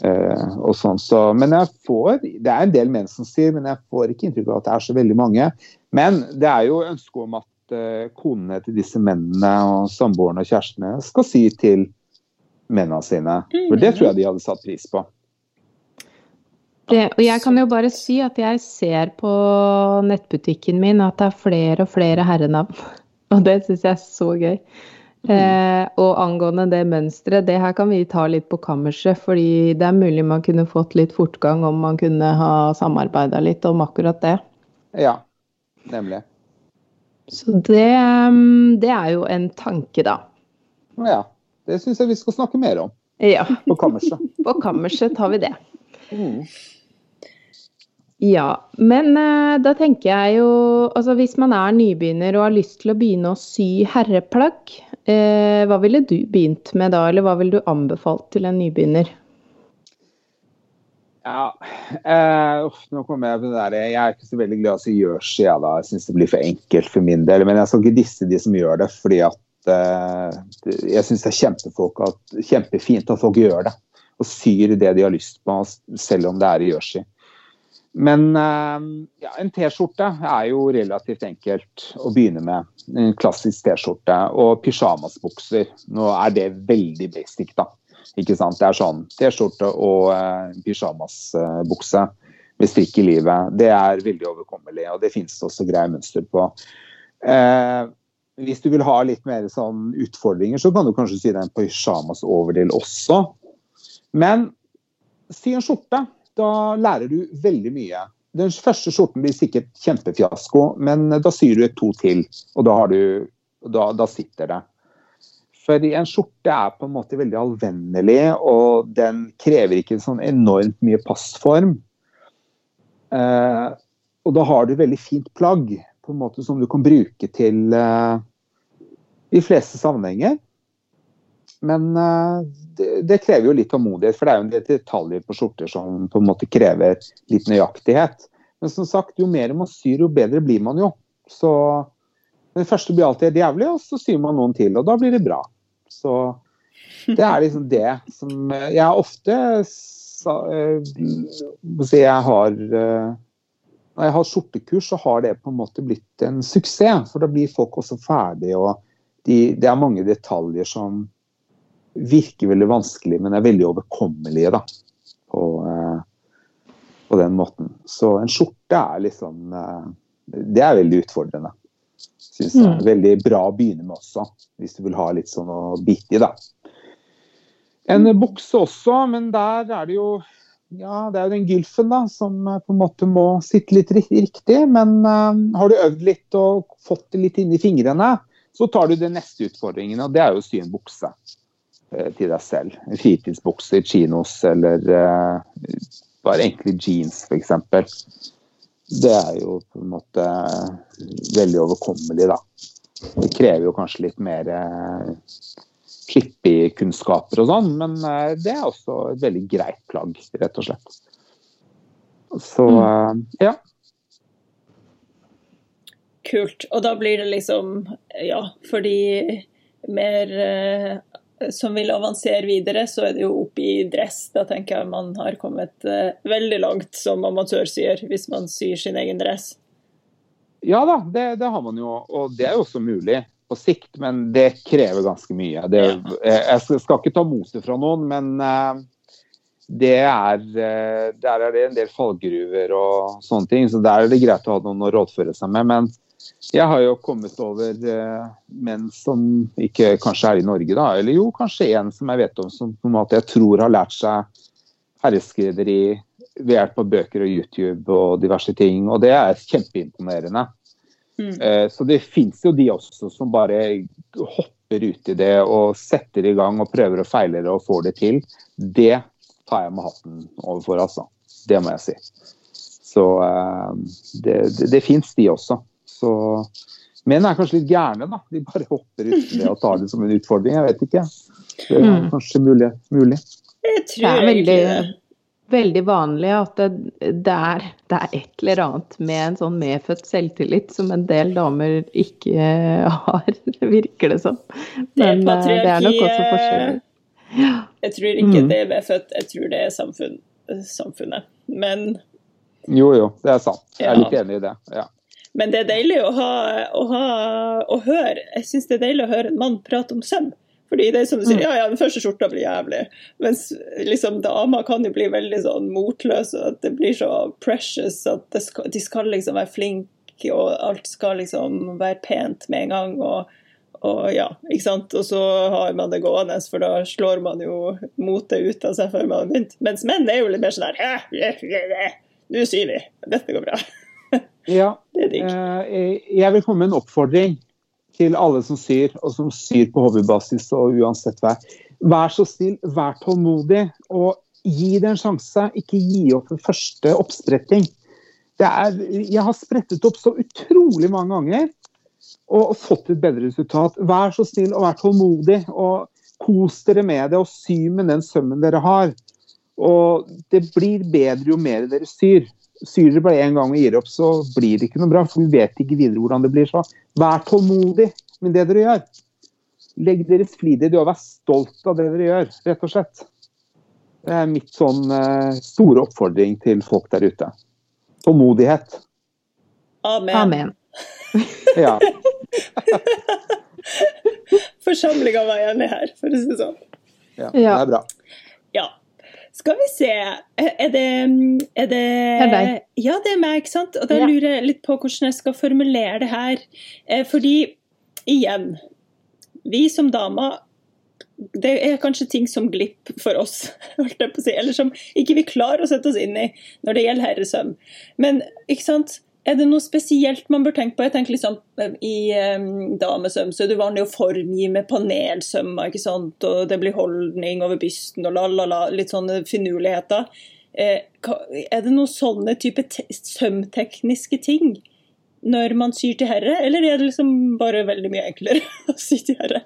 Uh, og sånn, så, men jeg får, Det er en del menn som sier, men jeg får ikke inntrykk av at det er så veldig mange. Men det er jo ønsket om at uh, konene til disse mennene og samboerne og kjærestene skal si til mennene sine. For det tror jeg de hadde satt pris på. Det, og jeg kan jo bare si at jeg ser på nettbutikken min at det er flere og flere herrenavn. Og det syns jeg er så gøy. Eh, og angående det mønsteret, det her kan vi ta litt på kammerset. Fordi det er mulig man kunne fått litt fortgang om man kunne ha samarbeida litt om akkurat det. Ja, nemlig. Så det, mm, det er jo en tanke, da. Ja. Det syns jeg vi skal snakke mer om. Ja. På kammerset. På kammerset tar vi det. Mm. Ja, men eh, da tenker jeg jo Altså hvis man er nybegynner og har lyst til å begynne å sy herreplagg, eh, hva ville du begynt med da, eller hva ville du anbefalt til en nybegynner? Ja, eh, uff, nå kommer jeg på det der. Jeg er ikke så veldig glad i å si jersey, jeg da. Jeg syns det blir for enkelt for min del. Men jeg skal ikke disse de som gjør det, fordi at jeg syns det er kjempefint at folk gjør det. Og syr det de har lyst på, selv om det er i jersey. Men eh, ja, en T-skjorte er jo relativt enkelt å begynne med. En klassisk T-skjorte og pysjamasbukser. Nå er det veldig basic, da. Ikke sant? Det er sånn T-skjorte og uh, pysjamasbukse med strikk i livet. Det er veldig overkommelig, og det finnes det også greie mønster på. Uh, hvis du vil ha litt mer sånn utfordringer, så kan du kanskje sy den en pysjamas overdel også. Men sy en skjorte. Da lærer du veldig mye. Den første skjorten blir sikkert kjempefiasko, men da syr du et to til, og da, du, da, da sitter det. For en skjorte er på en måte veldig allvennlig, og den krever ikke sånn enormt mye passform. Eh, og da har du veldig fint plagg på en måte som du kan bruke til uh, de fleste sammenhenger. Men uh, det, det, krever jo litt tålmodighet, for det er jo en del detaljer på skjorter som på en måte krever litt nøyaktighet. Men som sagt, jo mer man syr, jo bedre blir man jo. Så den første blir alltid helt jævlig, og så syr man noen til, og da blir det bra. Så det er liksom det som Jeg har ofte Jeg har når jeg har skjortekurs, så har det på en måte blitt en suksess. For da blir folk også ferdige, og de, det er mange detaljer som virker veldig vanskelig, men er veldig overkommelige da, på, eh, på den måten. Så en skjorte er liksom eh, Det er veldig utfordrende. Synes jeg. Mm. Veldig bra å begynne med også, hvis du vil ha litt sånn å bite i. da. En bukse også, men der er det jo ja, det er jo den gylfen da, som eh, på en måte må sitte litt riktig. Men uh, har du øvd litt og fått det litt inn i fingrene, så tar du den neste utfordringen, og det er jo å sy en bukse uh, til deg selv. En fritidsbukse, chinos eller bare enkle jeans f.eks. det er jo på en måte veldig overkommelig, da. Det krever jo kanskje litt mer klippekunnskaper og sånn, men eh, det er også et veldig greit plagg, rett og slett. Så Mm. eh, ja. Kult. Og da blir det liksom, ja, for de mer eh, som vil avansere videre, så er det jo opp i dress. Da tenker jeg man har kommet eh, veldig langt som amatørsyer, hvis man syr sin egen dress. Ja da, det, det har man jo, og det er jo også mulig på sikt, men det krever ganske mye. Det, jeg, skal- ikke ta motet fra noen, men eh, det er, eh, der er det en del fallgruver og sånne ting, så der er det greit å ha noen å rådføre seg med. Men jeg har jo kommet over eh, menn som ikke kanskje er i Norge, da, eller jo, kanskje en som jeg vet om som på en måte jeg tror har lært seg herreskrederi ved hjelp av bøker og YouTube og diverse ting, og det er kjempeimponerende. Mm. Eh, Så det fins jo de også som bare hopper ut i det og setter i gang og prøver og feiler og får det til. Det tar jeg med hatten overfor, altså. Det må jeg si. Så eh, det, det, det fins de også. Så Menn er kanskje litt gærne, da. De bare hopper ut i det og tar det som en utfordring. Jeg vet ikke. Det er Mm. kanskje mulig. mulig. Jeg Det er veldig, det. Veldig vanlig at det, det, er, det er et eller annet med en sånn medfødt selvtillit som en del damer ikke har, virker det som. Det er Men eh, det er nok også patriarkiet. forskjeller. Jeg tror ikke Mm. det er medfødt, jeg tror det er samfunn, samfunnet. Men, Jo, jo, det er sant. Jeg er Ja. litt enig i det. Ja. men det er deilig å, ha, å, ha, å høre Jeg syns det er deilig å høre en mann prate om søm. Fordi det er som du sier, Mm. ja ja, den første skjorta blir jævlig. Mens liksom damer kan jo bli veldig sånn motløse, og at det blir så precious at det skal, de skal liksom være flinke, og alt skal liksom være pent med en gang. og og ja, ikke sant? Og så har man det gående, for da slår man jo motet ut av seg før man har begynt. Mens menn er jo litt mer sånn der «Hæ? Hæ? Hæ? Nå sier vi. Dette går bra. ja, Det er digg. Eh, Jeg vil komme med en oppfordring til alle som syr, og som syr på hobbybasis og uansett hva. Vær så snill, vær tålmodig, og gi det en sjanse. Ikke gi opp ved første oppspretting. Det er, jeg har sprettet opp så utrolig mange ganger og fått et bedre resultat. Vær så snill og vær tålmodig, og kos dere med det, og sy med den sømmen dere har. Og det blir bedre jo mer dere syr. Syr dere bare én gang og gir opp, så blir det ikke noe bra. For vi vet ikke videre hvordan det blir. Så vær tålmodig med det dere gjør. Legg deres flid i det og vær stolt av det dere gjør, rett og slett. Det er mitt sånn eh, store oppfordring til folk der ute. Tålmodighet. Amen. Amen. Ja. Forsamlinga var enig her, for å si det sånn. ja. Ja. Det er bra. Ja. Skal vi se Er det Er det er deg. Ja, det er meg, ikke sant? Og da Ja. lurer jeg litt på hvordan jeg skal formulere det her. Eh, Fordi, igjen Vi som damer det er kanskje ting som glipper for oss, eller som ikke vi klarer å sette oss inn i når det gjelder herresøm. Men ikke sant, er det noe spesielt man bør tenke på? Jeg tenker liksom eh, I um, damesøm så er det vanlig å formgi med panelsømmer, ikke sant? og det blir holdning over bysten og la-la-la, litt sånne finurligheter. Eh, er det noen sånne type sømtekniske ting når man syr til herre, eller er det liksom bare veldig mye enklere å sy til herre?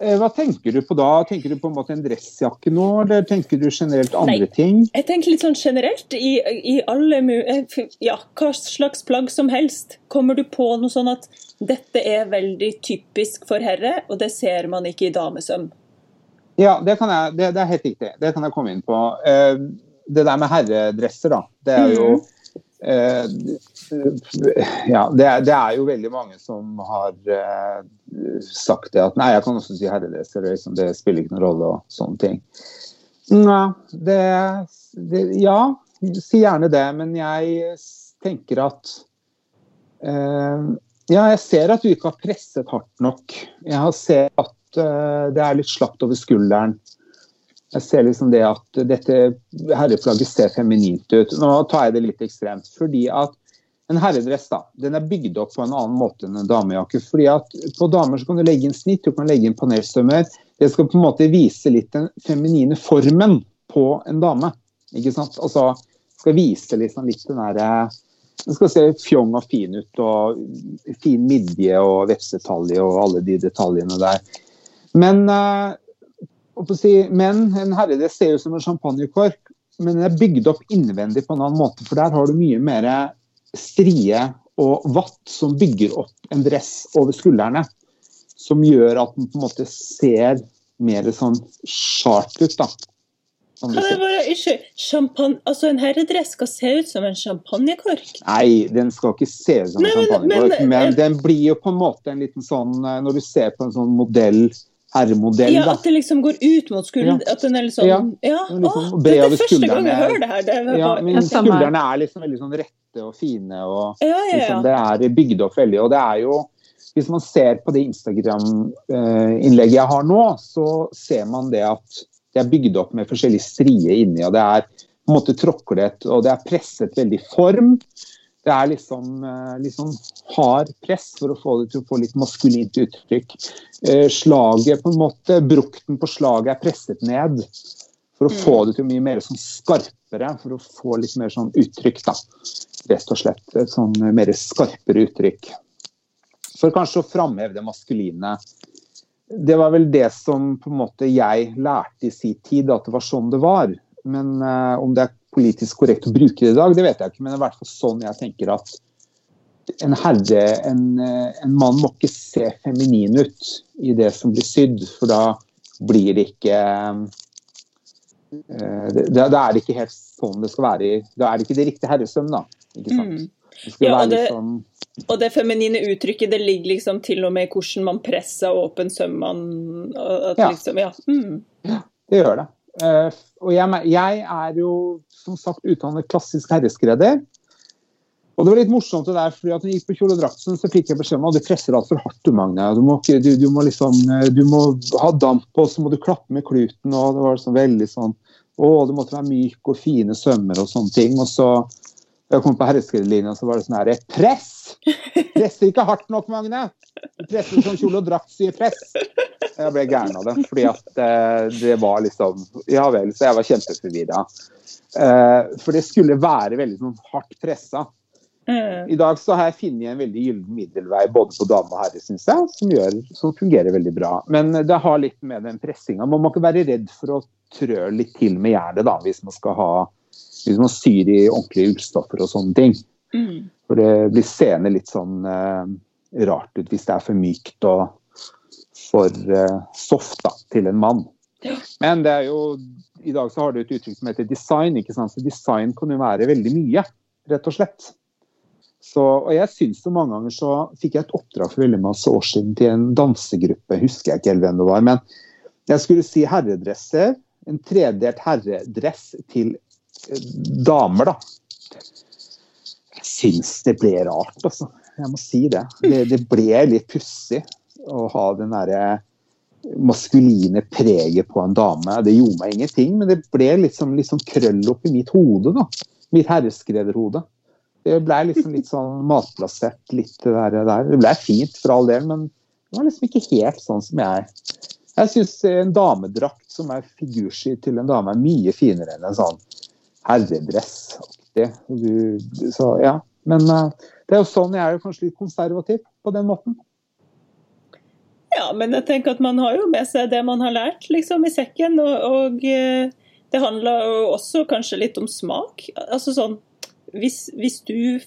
Eh, Hva tenker du på da? Tenker du på en måte en dressjakke nå, eller tenker du generelt andre Nei. ting? Jeg tenker litt sånn generelt i, i alle eh, Ja, hva slags plagg som helst. Kommer du på noe sånn at dette er veldig typisk for herre, og det ser man ikke i damesøm? Ja, det, kan jeg, det, det er helt riktig. Det kan jeg komme inn på. Eh, det der med herredresser, da. Det er jo eh, Ja, det er, det er jo veldig mange som har eh, sagt det at nei, jeg kan også si herreleser, liksom, det spiller ikke noen rolle og sånne ting. Nei, det, det Ja, si gjerne det, men jeg tenker at eh, Ja, jeg ser at du ikke har presset hardt nok. Jeg har ser at eh, det er litt slapt over skulderen. Jeg ser liksom det at dette herreplagget ser feminint ut. Nå tar jeg det litt ekstremt. Fordi at en herredress da, den er bygd opp på en annen måte enn en damejakke. fordi at På damer så kan du legge inn snitt, du kan legge inn panelstømmer. Det skal på en måte vise litt den feminine formen på en dame. ikke sant? Altså skal vise liksom litt den derre den skal se fjong og fin ut, og fin midje og vepsetalje og alle de detaljene der. Men, uh, si, men en herredress ser ut som en champagnekork, men den er bygd opp innvendig på en annen måte. For der har du mye mer strie og vatt som bygger opp en dress over skuldrene. Som gjør at den på en måte ser mer sånn sharp ut. da. Kan jeg bare, ikke, champagne, altså En herredress skal se ut som en champagnekork? Nei, den skal ikke se ut som en champagnekork. Men, men, men, den blir jo på en måte en liten sånn eh, Når du ser på en sånn modell herremodell. Ja, At det liksom går ut mot skulderen? Ja. At den er sånn, Ja, ja. Liksom, å, det er første gang jeg hører det her. Det ja, men skuldrene er liksom veldig sånn rette og fine, og ja, liksom, det er bygd opp veldig. Og det er jo Hvis man ser på det Instagram-innlegget jeg har nå, så ser man det at det er bygd opp med forskjellige strier inni, og det er på en måte tråklet, og det er presset veldig form. Det er liksom, eh, liksom hard press for å få det til å få litt maskulint uttrykk. Eh, slaget på en måte, Brukten på slaget er presset ned for å få mm. det til mye mer sånn skarpere, for å få litt mer sånn uttrykk. da, Rett og slett. Et sånn mer skarpere uttrykk. For kanskje å framheve det maskuline det var vel det som på en måte jeg lærte i sin tid, at det var sånn det var. Men uh, om det er politisk korrekt å bruke det i dag, det vet jeg ikke. Men det er i hvert fall sånn jeg tenker at en herre, en, eh, en mann må ikke se feminin ut i det som blir sydd, for da blir det ikke uh, Da er det ikke helt sånn det skal være. Da er det ikke det riktige herresøm, da. Ikke sant? Mm. Det ja, og, det, sånn og det feminine uttrykket det ligger liksom til og med i hvordan man presser åpen sømmene. Ja. Liksom, ja. Mm. ja. det gjør det. Uh, og jeg, jeg, er jo som sagt utdannet klassisk herreskredder. Og det var litt morsomt det der, fordi at når jeg gikk på kjoledrakten, så fikk jeg beskjed om at du presser altfor hardt, du Magne. Du må, du, du må, liksom, du må ha damp, og så må du klappe med kluten. og det var liksom veldig sånn, Å, det måtte være myk og fine sømmer og sånne ting. Og så jeg kom på herreskredderlinja, så var det sånn her Press! Presser ikke hardt nok, Magne! Du presser som kjole og drakt sier press. Jeg ble gæren av det, fordi at eh, det var liksom Ja vel, så jeg var kjempeforvirra. Eh, for det skulle være veldig sånn hardt pressa. Mm. I dag så har jeg funnet en veldig gyllen middelvei både på dame og herre, syns jeg, som, gjør, som, fungerer veldig bra. Men det har litt med den pressinga Man må ikke være redd for å trø litt til med jernet da, hvis man skal ha hvis man syr i ordentlige ullstoffer og sånne ting. Mm. For det blir seende litt sånn uh, rart ut hvis det er for mykt og for uh, soft da, til en mann. Ja. Men det er jo, i dag så har du et uttrykk som heter design. ikke sant? Så design kan jo være veldig mye, rett og slett. Så, og jeg synes jo Mange ganger så fikk jeg et oppdrag for veldig masse år siden til en dansegruppe. husker jeg ikke helt hvem det var, men jeg skulle si herredresser. En tredelt herredress til damer, da. Jeg syns det ble rart, altså. Jeg må si det. Det, det ble litt pussig å ha den derre maskuline preget på en dame. Det gjorde meg ingenting, men det ble liksom, liksom krøll opp i mitt hode, da. Mitt herreskrederhode. Det ble liksom litt sånn matplassert, litt der, der. Det ble fint for all del, men det var liksom ikke helt sånn som jeg Jeg syns en damedrakt som er figursky til en dame, er mye finere enn en sånn herredress. Så, ja. Men uh, det er jo sånn jeg er kanskje litt konservativ på den måten. Ja, men jeg tenker at man har jo med seg det man har lært liksom i sekken. Og, og uh, det handler jo også kanskje litt om smak. Altså sånn Hvis, hvis du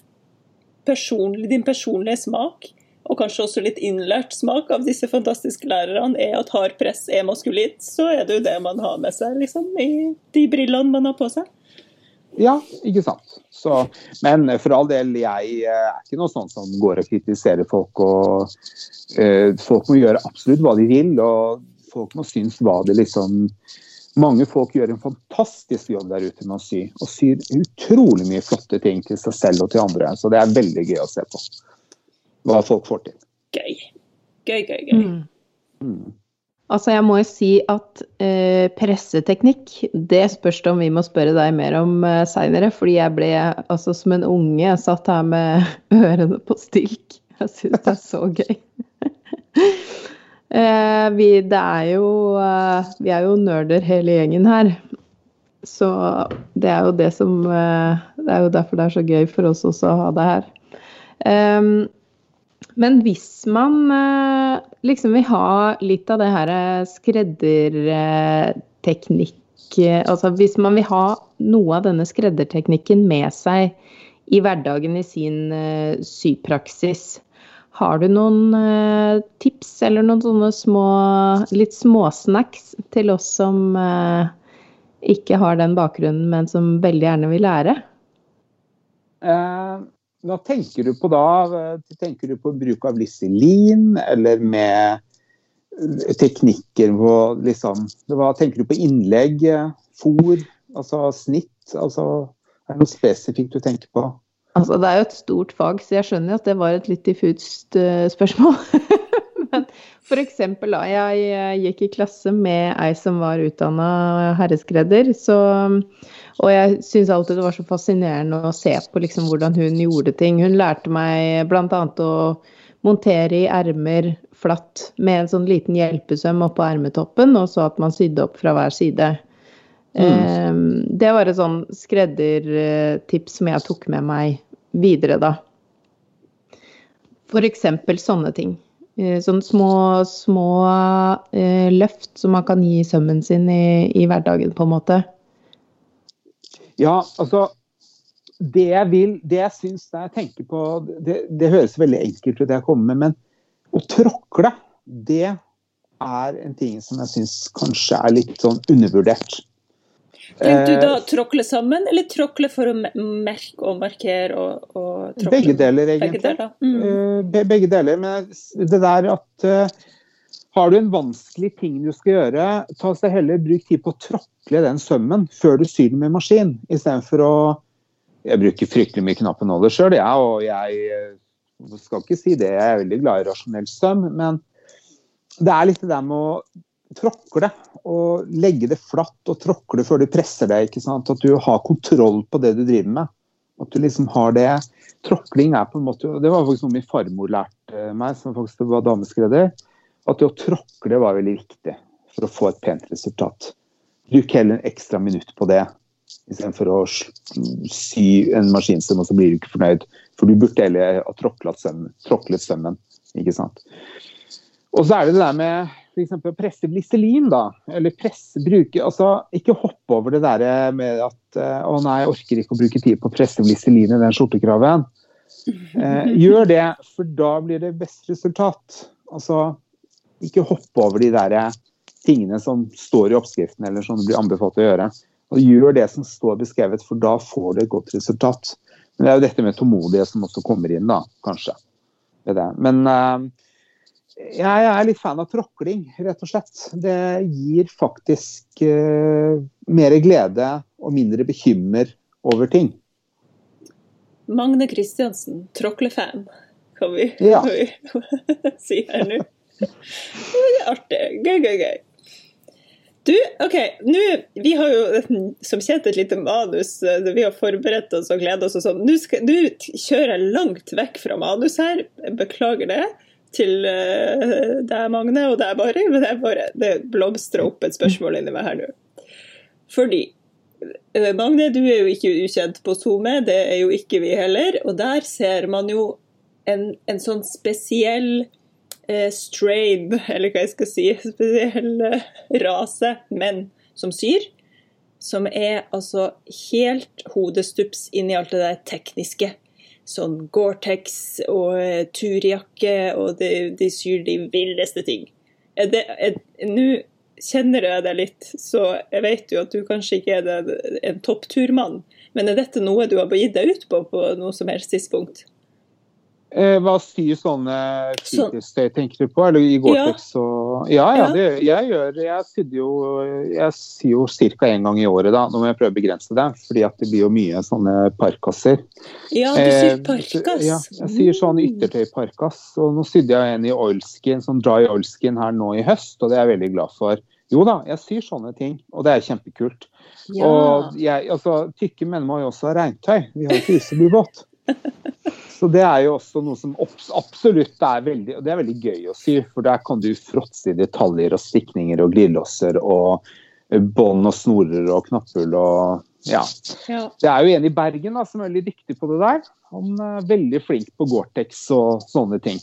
personlig, din personlige smak og kanskje også litt innlært smak av disse fantastiske lærerne, er at hard press er maskulint, så er det jo det man har med seg liksom, i de brillene man har på seg. Ja, ikke sant. Så, men for all del, jeg eh, er ikke noe sånn som går og kritiserer folk. og uh, Folk må gjøre absolutt hva de vil, og folk må synes hva det liksom Mange folk gjør en fantastisk jobb der ute med å sy, og syr utrolig mye flotte ting til seg selv og til andre. Så det er veldig gøy å se på hva folk får til. Gøy. Gøy, gøy, gøy. Mm. Altså, jeg må jo si at eh, presseteknikk, det spørs det om vi må spørre deg mer om eh, seinere. Fordi jeg ble altså som en unge satt her med ørene på stilk. Jeg syns det er så gøy. eh, vi, det er jo eh, Vi er jo nerder hele gjengen her. Så det er jo det som, eh, Det er jo derfor det er så gøy for oss også å ha det her. Um, men hvis man uh, liksom vil ha litt av det her skredderteknikk Altså hvis man vil ha noe av denne skredderteknikken med seg i hverdagen i sin sypraksis, har du noen tips eller noen sånne små, litt småsnacks til oss som ikke har den bakgrunnen, men som veldig gjerne vil lære? Eh, hva tenker du på da? Tenker du på bruk av Liselin, eller med teknikker på liksom Hva tenker du på innlegg, fòr, altså snitt? Altså, er det noe spesifikt du tenker på? Altså, det er jo et stort fag, så jeg skjønner at det var et litt diffust uh, spørsmål. Men eksempel, da, jeg gikk i klasse med ei som var utdanna herreskredder. Så, og jeg syns alltid det var så fascinerende å se på liksom, hvordan hun gjorde ting. Hun lærte meg bl.a. å montere i ermer flatt med en sånn liten hjelpesøm oppå ermetoppen, og så at man sydde opp fra hver side. Mm. Det var et sånn skreddertips som jeg tok med meg videre, da. F.eks. sånne ting. Eh, sånne små, små eh, løft som man kan gi sømmen sin i, i, hverdagen, på en måte. Ja, altså Det jeg vil, det jeg syns jeg tenker på det, det, høres veldig enkelt ut, det jeg kommer med, men å tråkle, det er en ting som jeg syns kanskje er litt sånn undervurdert. Tenkte du da eh, tråkle sammen, eller tråkle for å merke og markere? Og, og tråkle? Begge deler, egentlig. Begge deler, mm. Eh, begge deler. Men det der at uh, har du en vanskelig ting du skal gjøre, ta seg heller bruk tid på å tråkle den sømmen før du syr den med maskin, istedenfor å Jeg bruker fryktelig mye knappenåler sjøl, jeg, og jeg skal ikke si det, jeg er veldig glad i rasjonell søm, men det er litt det der med å tråkle og legge det flatt og tråkle før du presser det. ikke sant? At du har kontroll på det du driver med. At du liksom har det Tråkling er på en måte Det var faktisk noe min farmor lærte meg, som faktisk var dameskredder. At det å tråkle var veldig viktig for å få et pent resultat. Bruk heller en ekstra minutt på det istedenfor å sy en maskinstrøm, og så blir du ikke fornøyd. For du burde heller ha tråklet sømmen. Tråklet sømmen ikke sant? Og så er det det der med f.eks. å presse glyselin, da. Eller presse, bruke Altså, ikke hoppe over det der med at eh, å nei, jeg orker ikke å bruke tid på å presse glyselin i den skjortekraven. Eh, gjør det, for da blir det best resultat. Altså, ikke hoppe over de der tingene som står i oppskriften, eller som det blir anbefalt å gjøre. Og gjør det som står beskrevet, for da får du et godt resultat. Men det er jo dette med tålmodighet som også kommer inn, da, kanskje. Men uh, jeg er litt fan av tråkling, rett og slett. Det gir faktisk uh, mer glede og mindre bekymmer over ting. Magne Kristiansen, tråklefan, kan vi, ja. kan vi si her nå. Artig. Gøy, gøy, gøy. Du, OK. Nå, vi har jo som kjent et lite manus. Eh, vi har forberedt oss og gledet oss og sånn. Nå kjører jeg langt vekk fra manus her. Beklager det til uh, deg, Magne, og deg, Bari. men det, bare, det blomstrer opp et spørsmål inni meg her nå. Fordi uh, Magne, du er jo ikke ukjent på SoMe, det er jo ikke vi heller. Og der ser man jo en, en sånn spesiell uh, strain, eller hva jeg skal si, spesiell rase menn som syr. Som er altså helt hodestups inn i alt det der tekniske sånn Gore-Tex og eh, turjakke, og de, de, syr de villeste ting. Nå kjenner jeg deg litt, så jeg vet jo at du kanskje ikke er en toppturmann. Men er dette noe du har gitt deg ut på på noe som helst tidspunkt? Eh, hva sier sånne fritidstøy, tenker du på? Eller i Gore-Tex ja. og Ja, ja, det, jeg gjør Jeg sydde jo Jeg syr jo ca. én gang i året, da. Nå må jeg prøve å begrense det, fordi at det blir jo mye sånne parkasser. Ja, du syr eh, parkas? Eh, ja, jeg syr sånn mm. yttertøyparkas. Og nå sydde jeg en i oilskin, sånn dry oilskin her nå i høst, og det er jeg veldig glad for. Jo da, jeg syr sånne ting, og det er kjempekult. Ja. Og jeg, altså, tykke menn må jo også ha regntøy. Vi har jo frysebubåt. Så det er jo også noe som absolutt er veldig, det er veldig gøy å sy. For der kan du fråtse i detaljer og stikninger og glidelåser og bånd og snorer og knapphull og ja. Ja. Det er jo en i Bergen da, som er veldig dyktig på det der. Han er veldig flink på Gore-Tex og sånne ting.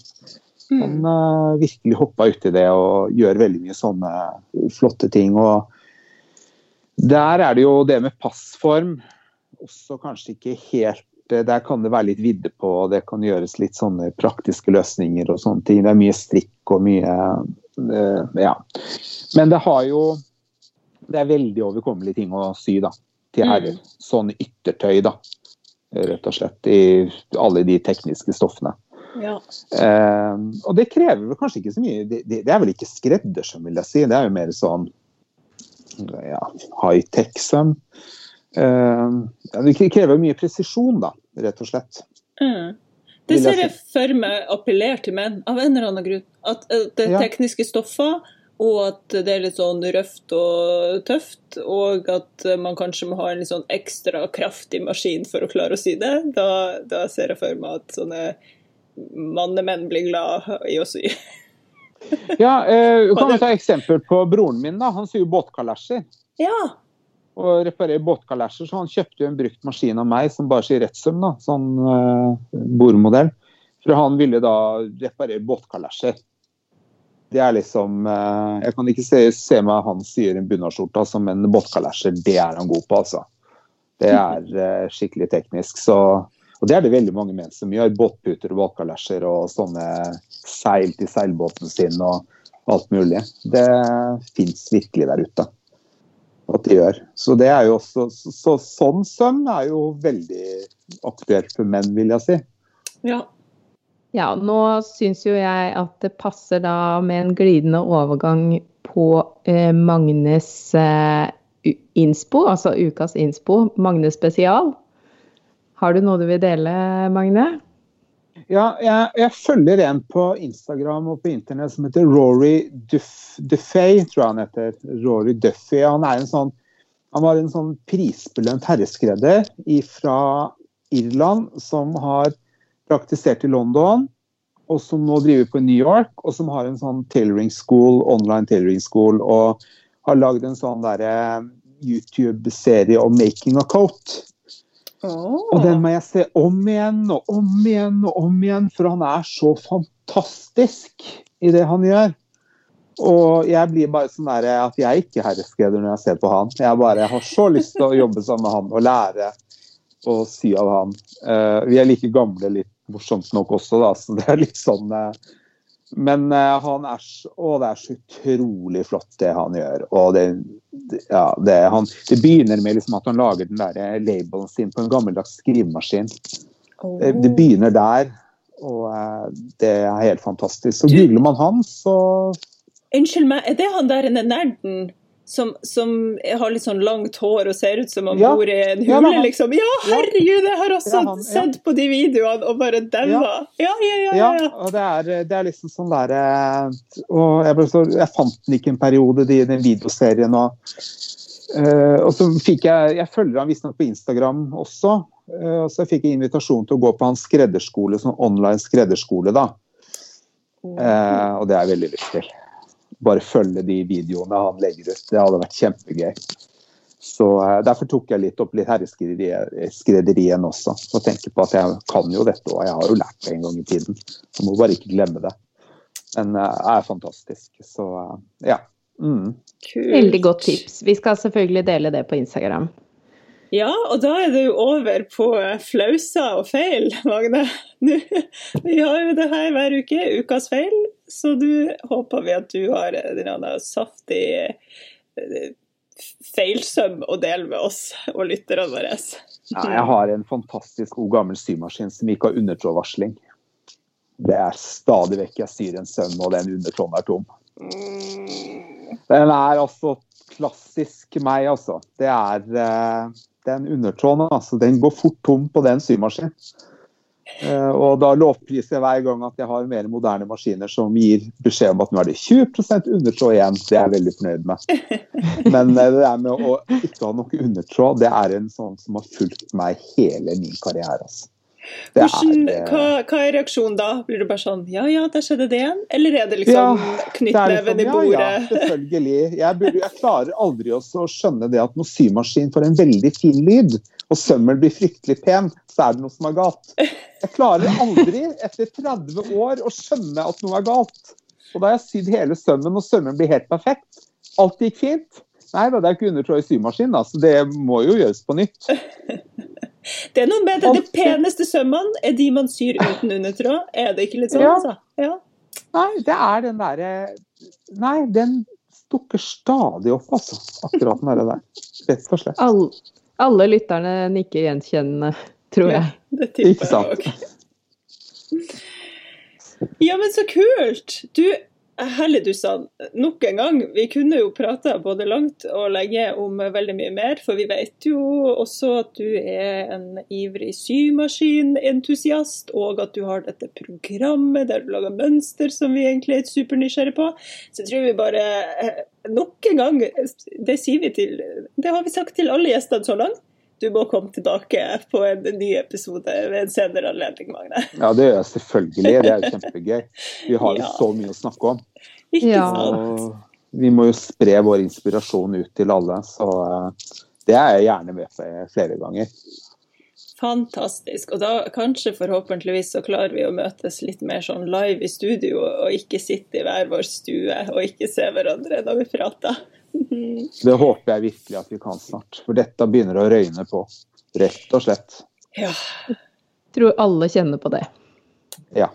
Han Mm. uh, virkelig hoppa uti det og gjør veldig mye sånne flotte ting. Og der er det jo det med passform også kanskje ikke helt eh, Der kan det være litt vidde på, og det kan gjøres litt sånne praktiske løsninger og sånne ting. Det er mye strikk og mye eh, Ja. Men det har jo Det er veldig overkommelige ting å sy, da. Til herrer. Sånn yttertøy, da. Rett og slett. I alle de tekniske stoffene. ja. Eh, og det krever vel kanskje ikke så mye Det, det, det er vel ikke skreddersøm, vil jeg si. Det er jo mer sånn ja, high-tech-søm. Eh, ja, det krever mye presisjon, da, rett og slett. Mm. Det ser jeg for meg appellerer til menn, av en eller annen grunn. At eh, det er tekniske stoffer, og at det er litt sånn røft og tøft. Og at eh, man kanskje må ha en litt sånn ekstra kraftig maskin for å klare å sy det. Da, da ser jeg for meg at sånne mannemenn blir glad i å sy. Ja, eh, kan vi ta eksempel på broren min. da, Han syr båtkalasjer. Ja. Og reparere båtkalesjer, så han kjøpte jo en brukt maskin av meg som bare sier rettsøm, da, sånn eh, bordmodell. For han ville da reparere båtkalesjer. Det er liksom eh, Jeg kan ikke se, se meg han sier en bunadsskjorte som men båtkalesjer, det er han god på, altså. Det er eh, skikkelig teknisk. Så, og det er det veldig mange menn som gjør. Båtputer og båtkalesjer og sånne seil til seilbåten sin og alt mulig. Det fins virkelig der ute at de gjør. Så det er jo også, så, så, sånn søm er jo veldig aktuelt for menn, vil jeg si. ja. Ja, nå syns jo jeg at det passer da med en glidende overgang på eh, Magnes eh, innspo, altså ukas innspo, Magne spesial. Har du noe du vil dele, Magne? Ja, jeg, jeg følger en på Instagram og på internett som heter Rory Duff, Duffy, tror han heter. Rory Duffy. Han er en sånn han var en sånn prisbelønt herreskredder fra Irland som har praktisert i London, og som nå driver på New York, og som har en sånn tailoring school, online tailoring school, og har lagd en sånn YouTube-serie om making a coat. Og den må jeg se om igjen og om igjen og om igjen, for han er så fantastisk i det han gjør. Og jeg blir bare sånn der at jeg er ikke herreskreder når jeg ser på han. Jeg bare har så lyst til å jobbe sammen med han og lære å sy av han. Uh, vi er like gamle, litt morsomt nok også, da, så det er litt sånn eh, Men uh, han er å, det er så utrolig flott det han gjør. Og det, det, ja, det, han, det begynner med liksom at han lager den der labelen sin på en gammeldags skrivemaskin. Det, det begynner der, og uh, det er helt fantastisk. Så googler man han, så Unnskyld meg, er det han der nerden som, som har litt sånn langt hår og ser ut som han Ja. bor i en hule, ja, han- liksom? Ja, herregud, jeg har også han- sett på de videoene og bare daua. Ja, ja, ja. ja, Ja, ja. og det er, det er liksom sånn der eh, Og jeg, så, jeg fant den ikke en periode, de, den videoserien. Og, uh, og så fikk jeg Jeg følger han visstnok på Instagram også. Uh, og så fikk jeg invitasjon til å gå på hans skredderskole, sånn online skredderskole, da. Uh, og det er jeg veldig lyst til. Bare følge de videoene han legger ut. Det hadde vært kjempegøy. Så eh, Derfor tok jeg litt opp litt herreskrederien også. Og tenker på at jeg kan jo dette, og jeg har jo lært det en gang i tiden. Jeg må bare ikke glemme det. Men eh, det er fantastisk. Så eh, ja. Mm. Kult. Veldig godt tips. Vi skal selvfølgelig dele det på Instagram. Ja, og da er det jo over på flauser og feil, Magne. Nå, vi har jo det her hver uke, ukas feil, så du håper vi at du har en saftig eh, feilsøm å dele med oss og lytterne våre. Ja, jeg har en fantastisk god gammel symaskin som ikke har undertrådvarsling. Det er stadig vekk jeg syr en søm, og den undertråden er tom. Den er altså klassisk meg, altså. Det er eh, den undertråden, altså. Den går fort tom på den symaskinen. Eh, og da lovpriser jeg hver gang at jeg har mer moderne maskiner som gir beskjed om at nå er det 20% undertråd igjen. Det er jeg veldig fornøyd med. Men eh, det der med å ikke ha noe undertråd, det er en sånn som har fulgt meg hele min karriere. Altså. Det Hvordan, er, eh, hva, hva er reaksjonen da? Blir du bare sånn ja ja, der skjedde det igjen? Eller er det liksom ja, knyttneven er i liksom, bordet? Ja, ja, selvfølgelig. Jeg, burde, jeg klarer aldri å skjønne det at noen symaskin får en veldig fin lyd, og sømmel blir fryktelig pen, så er det noe som er galt. Jeg klarer aldri, etter 30 år, å skjønne at noe er galt. Og da har jeg sydd hele sømmen, og sømmen blir helt perfekt. Alt gikk fint. Nei da, det er ikke undertråd i symaskin, da, så det må jo gjøres på nytt. Det er noe med det. De peneste sømmene er de man syr uten undertråd. Er det ikke litt sånn, Ja. altså? Ja. Nei, det er den derre Nei, den dukker stadig opp, altså. Akkurat den derre der. Rett og slett. All, alle lytterne nikker gjenkjennende, tror jeg. Det tipper jeg òg. Ja, men så kult! Du, Helledusan, nok en gang. Vi kunne jo prata både langt og lenge om veldig mye mer, for vi vet jo også at du er en ivrig symaskinentusiast, og at du har dette programmet der du lager mønster som vi egentlig er supernysgjerrige på. Så jeg tror vi bare eh, nok en gang, det sier vi til Det har vi sagt til alle gjestene så langt. Du må komme tilbake på en ny episode ved en senere anledning, Magne. Ja, det gjør jeg selvfølgelig. Det er jo kjempegøy. Vi har jo Ja. så mye å snakke om. Ikke Ja. sant? Vi må jo spre vår inspirasjon ut til alle. Så eh, det er jeg gjerne med på flere ganger. Fantastisk. Og da kanskje forhåpentligvis så klarer vi å møtes litt mer sånn live i studio, og ikke sitte i hver vår stue og ikke se hverandre når vi prater. Det håper jeg virkelig at vi kan snart. For dette begynner å røyne på. Rett og slett. Ja, Tror alle kjenner på det. Ja.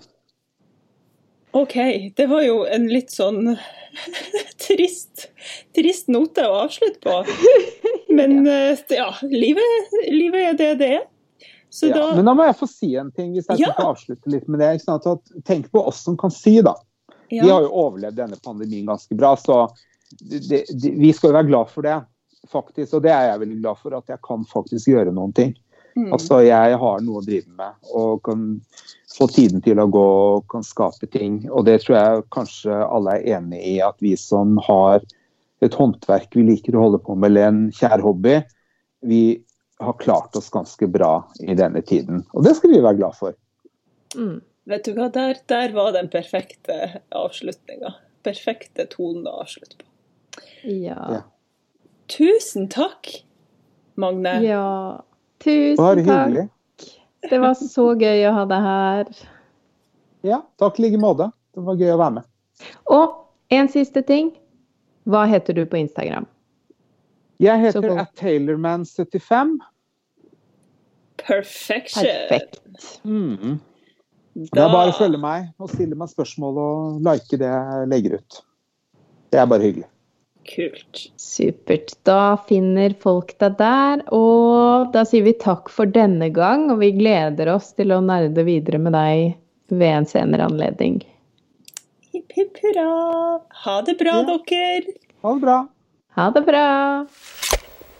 OK. Det var jo en litt sånn trist, trist note å avslutte på. Men eh, ja, livet, livet er det det er. Så ja. da Men da må jeg få si en ting, hvis jeg Ja. skal avslutte litt med det. Ikke sant? Tenk på oss som kan si, da. Vi ja. har jo overlevd denne pandemien ganske bra, så det, det, vi skal jo være glad for det. faktisk, Og det er jeg veldig glad for, at jeg kan faktisk gjøre noen ting. Mm. Altså, Jeg har noe å drive med og kan få tiden til å gå og kan skape ting. Og det tror jeg kanskje alle er enig i, at vi som har et håndverk vi liker å holde på med, eller en kjær hobby, vi har klart oss ganske bra i denne tiden. Og det skal vi være glad for. Mm. Vet du hva, der, der var den perfekte avslutninga. Perfekte tonen å avslutte på. Ja. Ja. Tusen takk, Magne. ja. Tusen Bare takk. hyggelig. Det var så gøy å ha deg her. Ja, takk i like måte. Det var gøy å være med. Og en siste ting. Hva heter du på Instagram? Jeg heter god. at Taylorman75. Perfection. Perfekt. Mm. Det er bare å følge meg og stille meg spørsmål og like det jeg legger ut. Det er bare hyggelig. Kult. Supert. Da finner folk deg der. Og da sier vi takk for denne gang, og vi gleder oss til å nerde videre med deg ved en senere anledning. Hipp hipp hurra. Ha det bra, Ja. dere. Ha det bra. Ha det bra!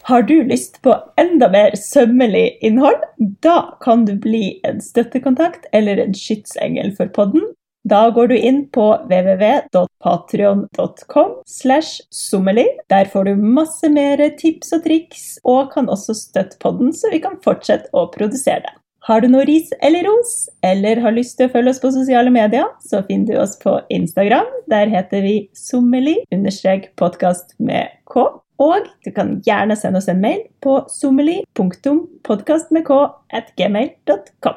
Har du lyst på enda mer sømmelig innhold? Da kan du bli en støttekontakt eller en skytsengel for podden. Da går du inn på www.patrion.com. Der får du masse mer tips og triks, og kan også støtte podden, så vi kan fortsette å produsere den. Har du noe ris eller ros, eller har lyst til å følge oss på sosiale medier, så finner du oss på Instagram. Der heter vi sommeli-podkast med k. Og du kan gjerne sende oss en mail på gmail.com.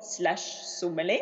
slash sommeli.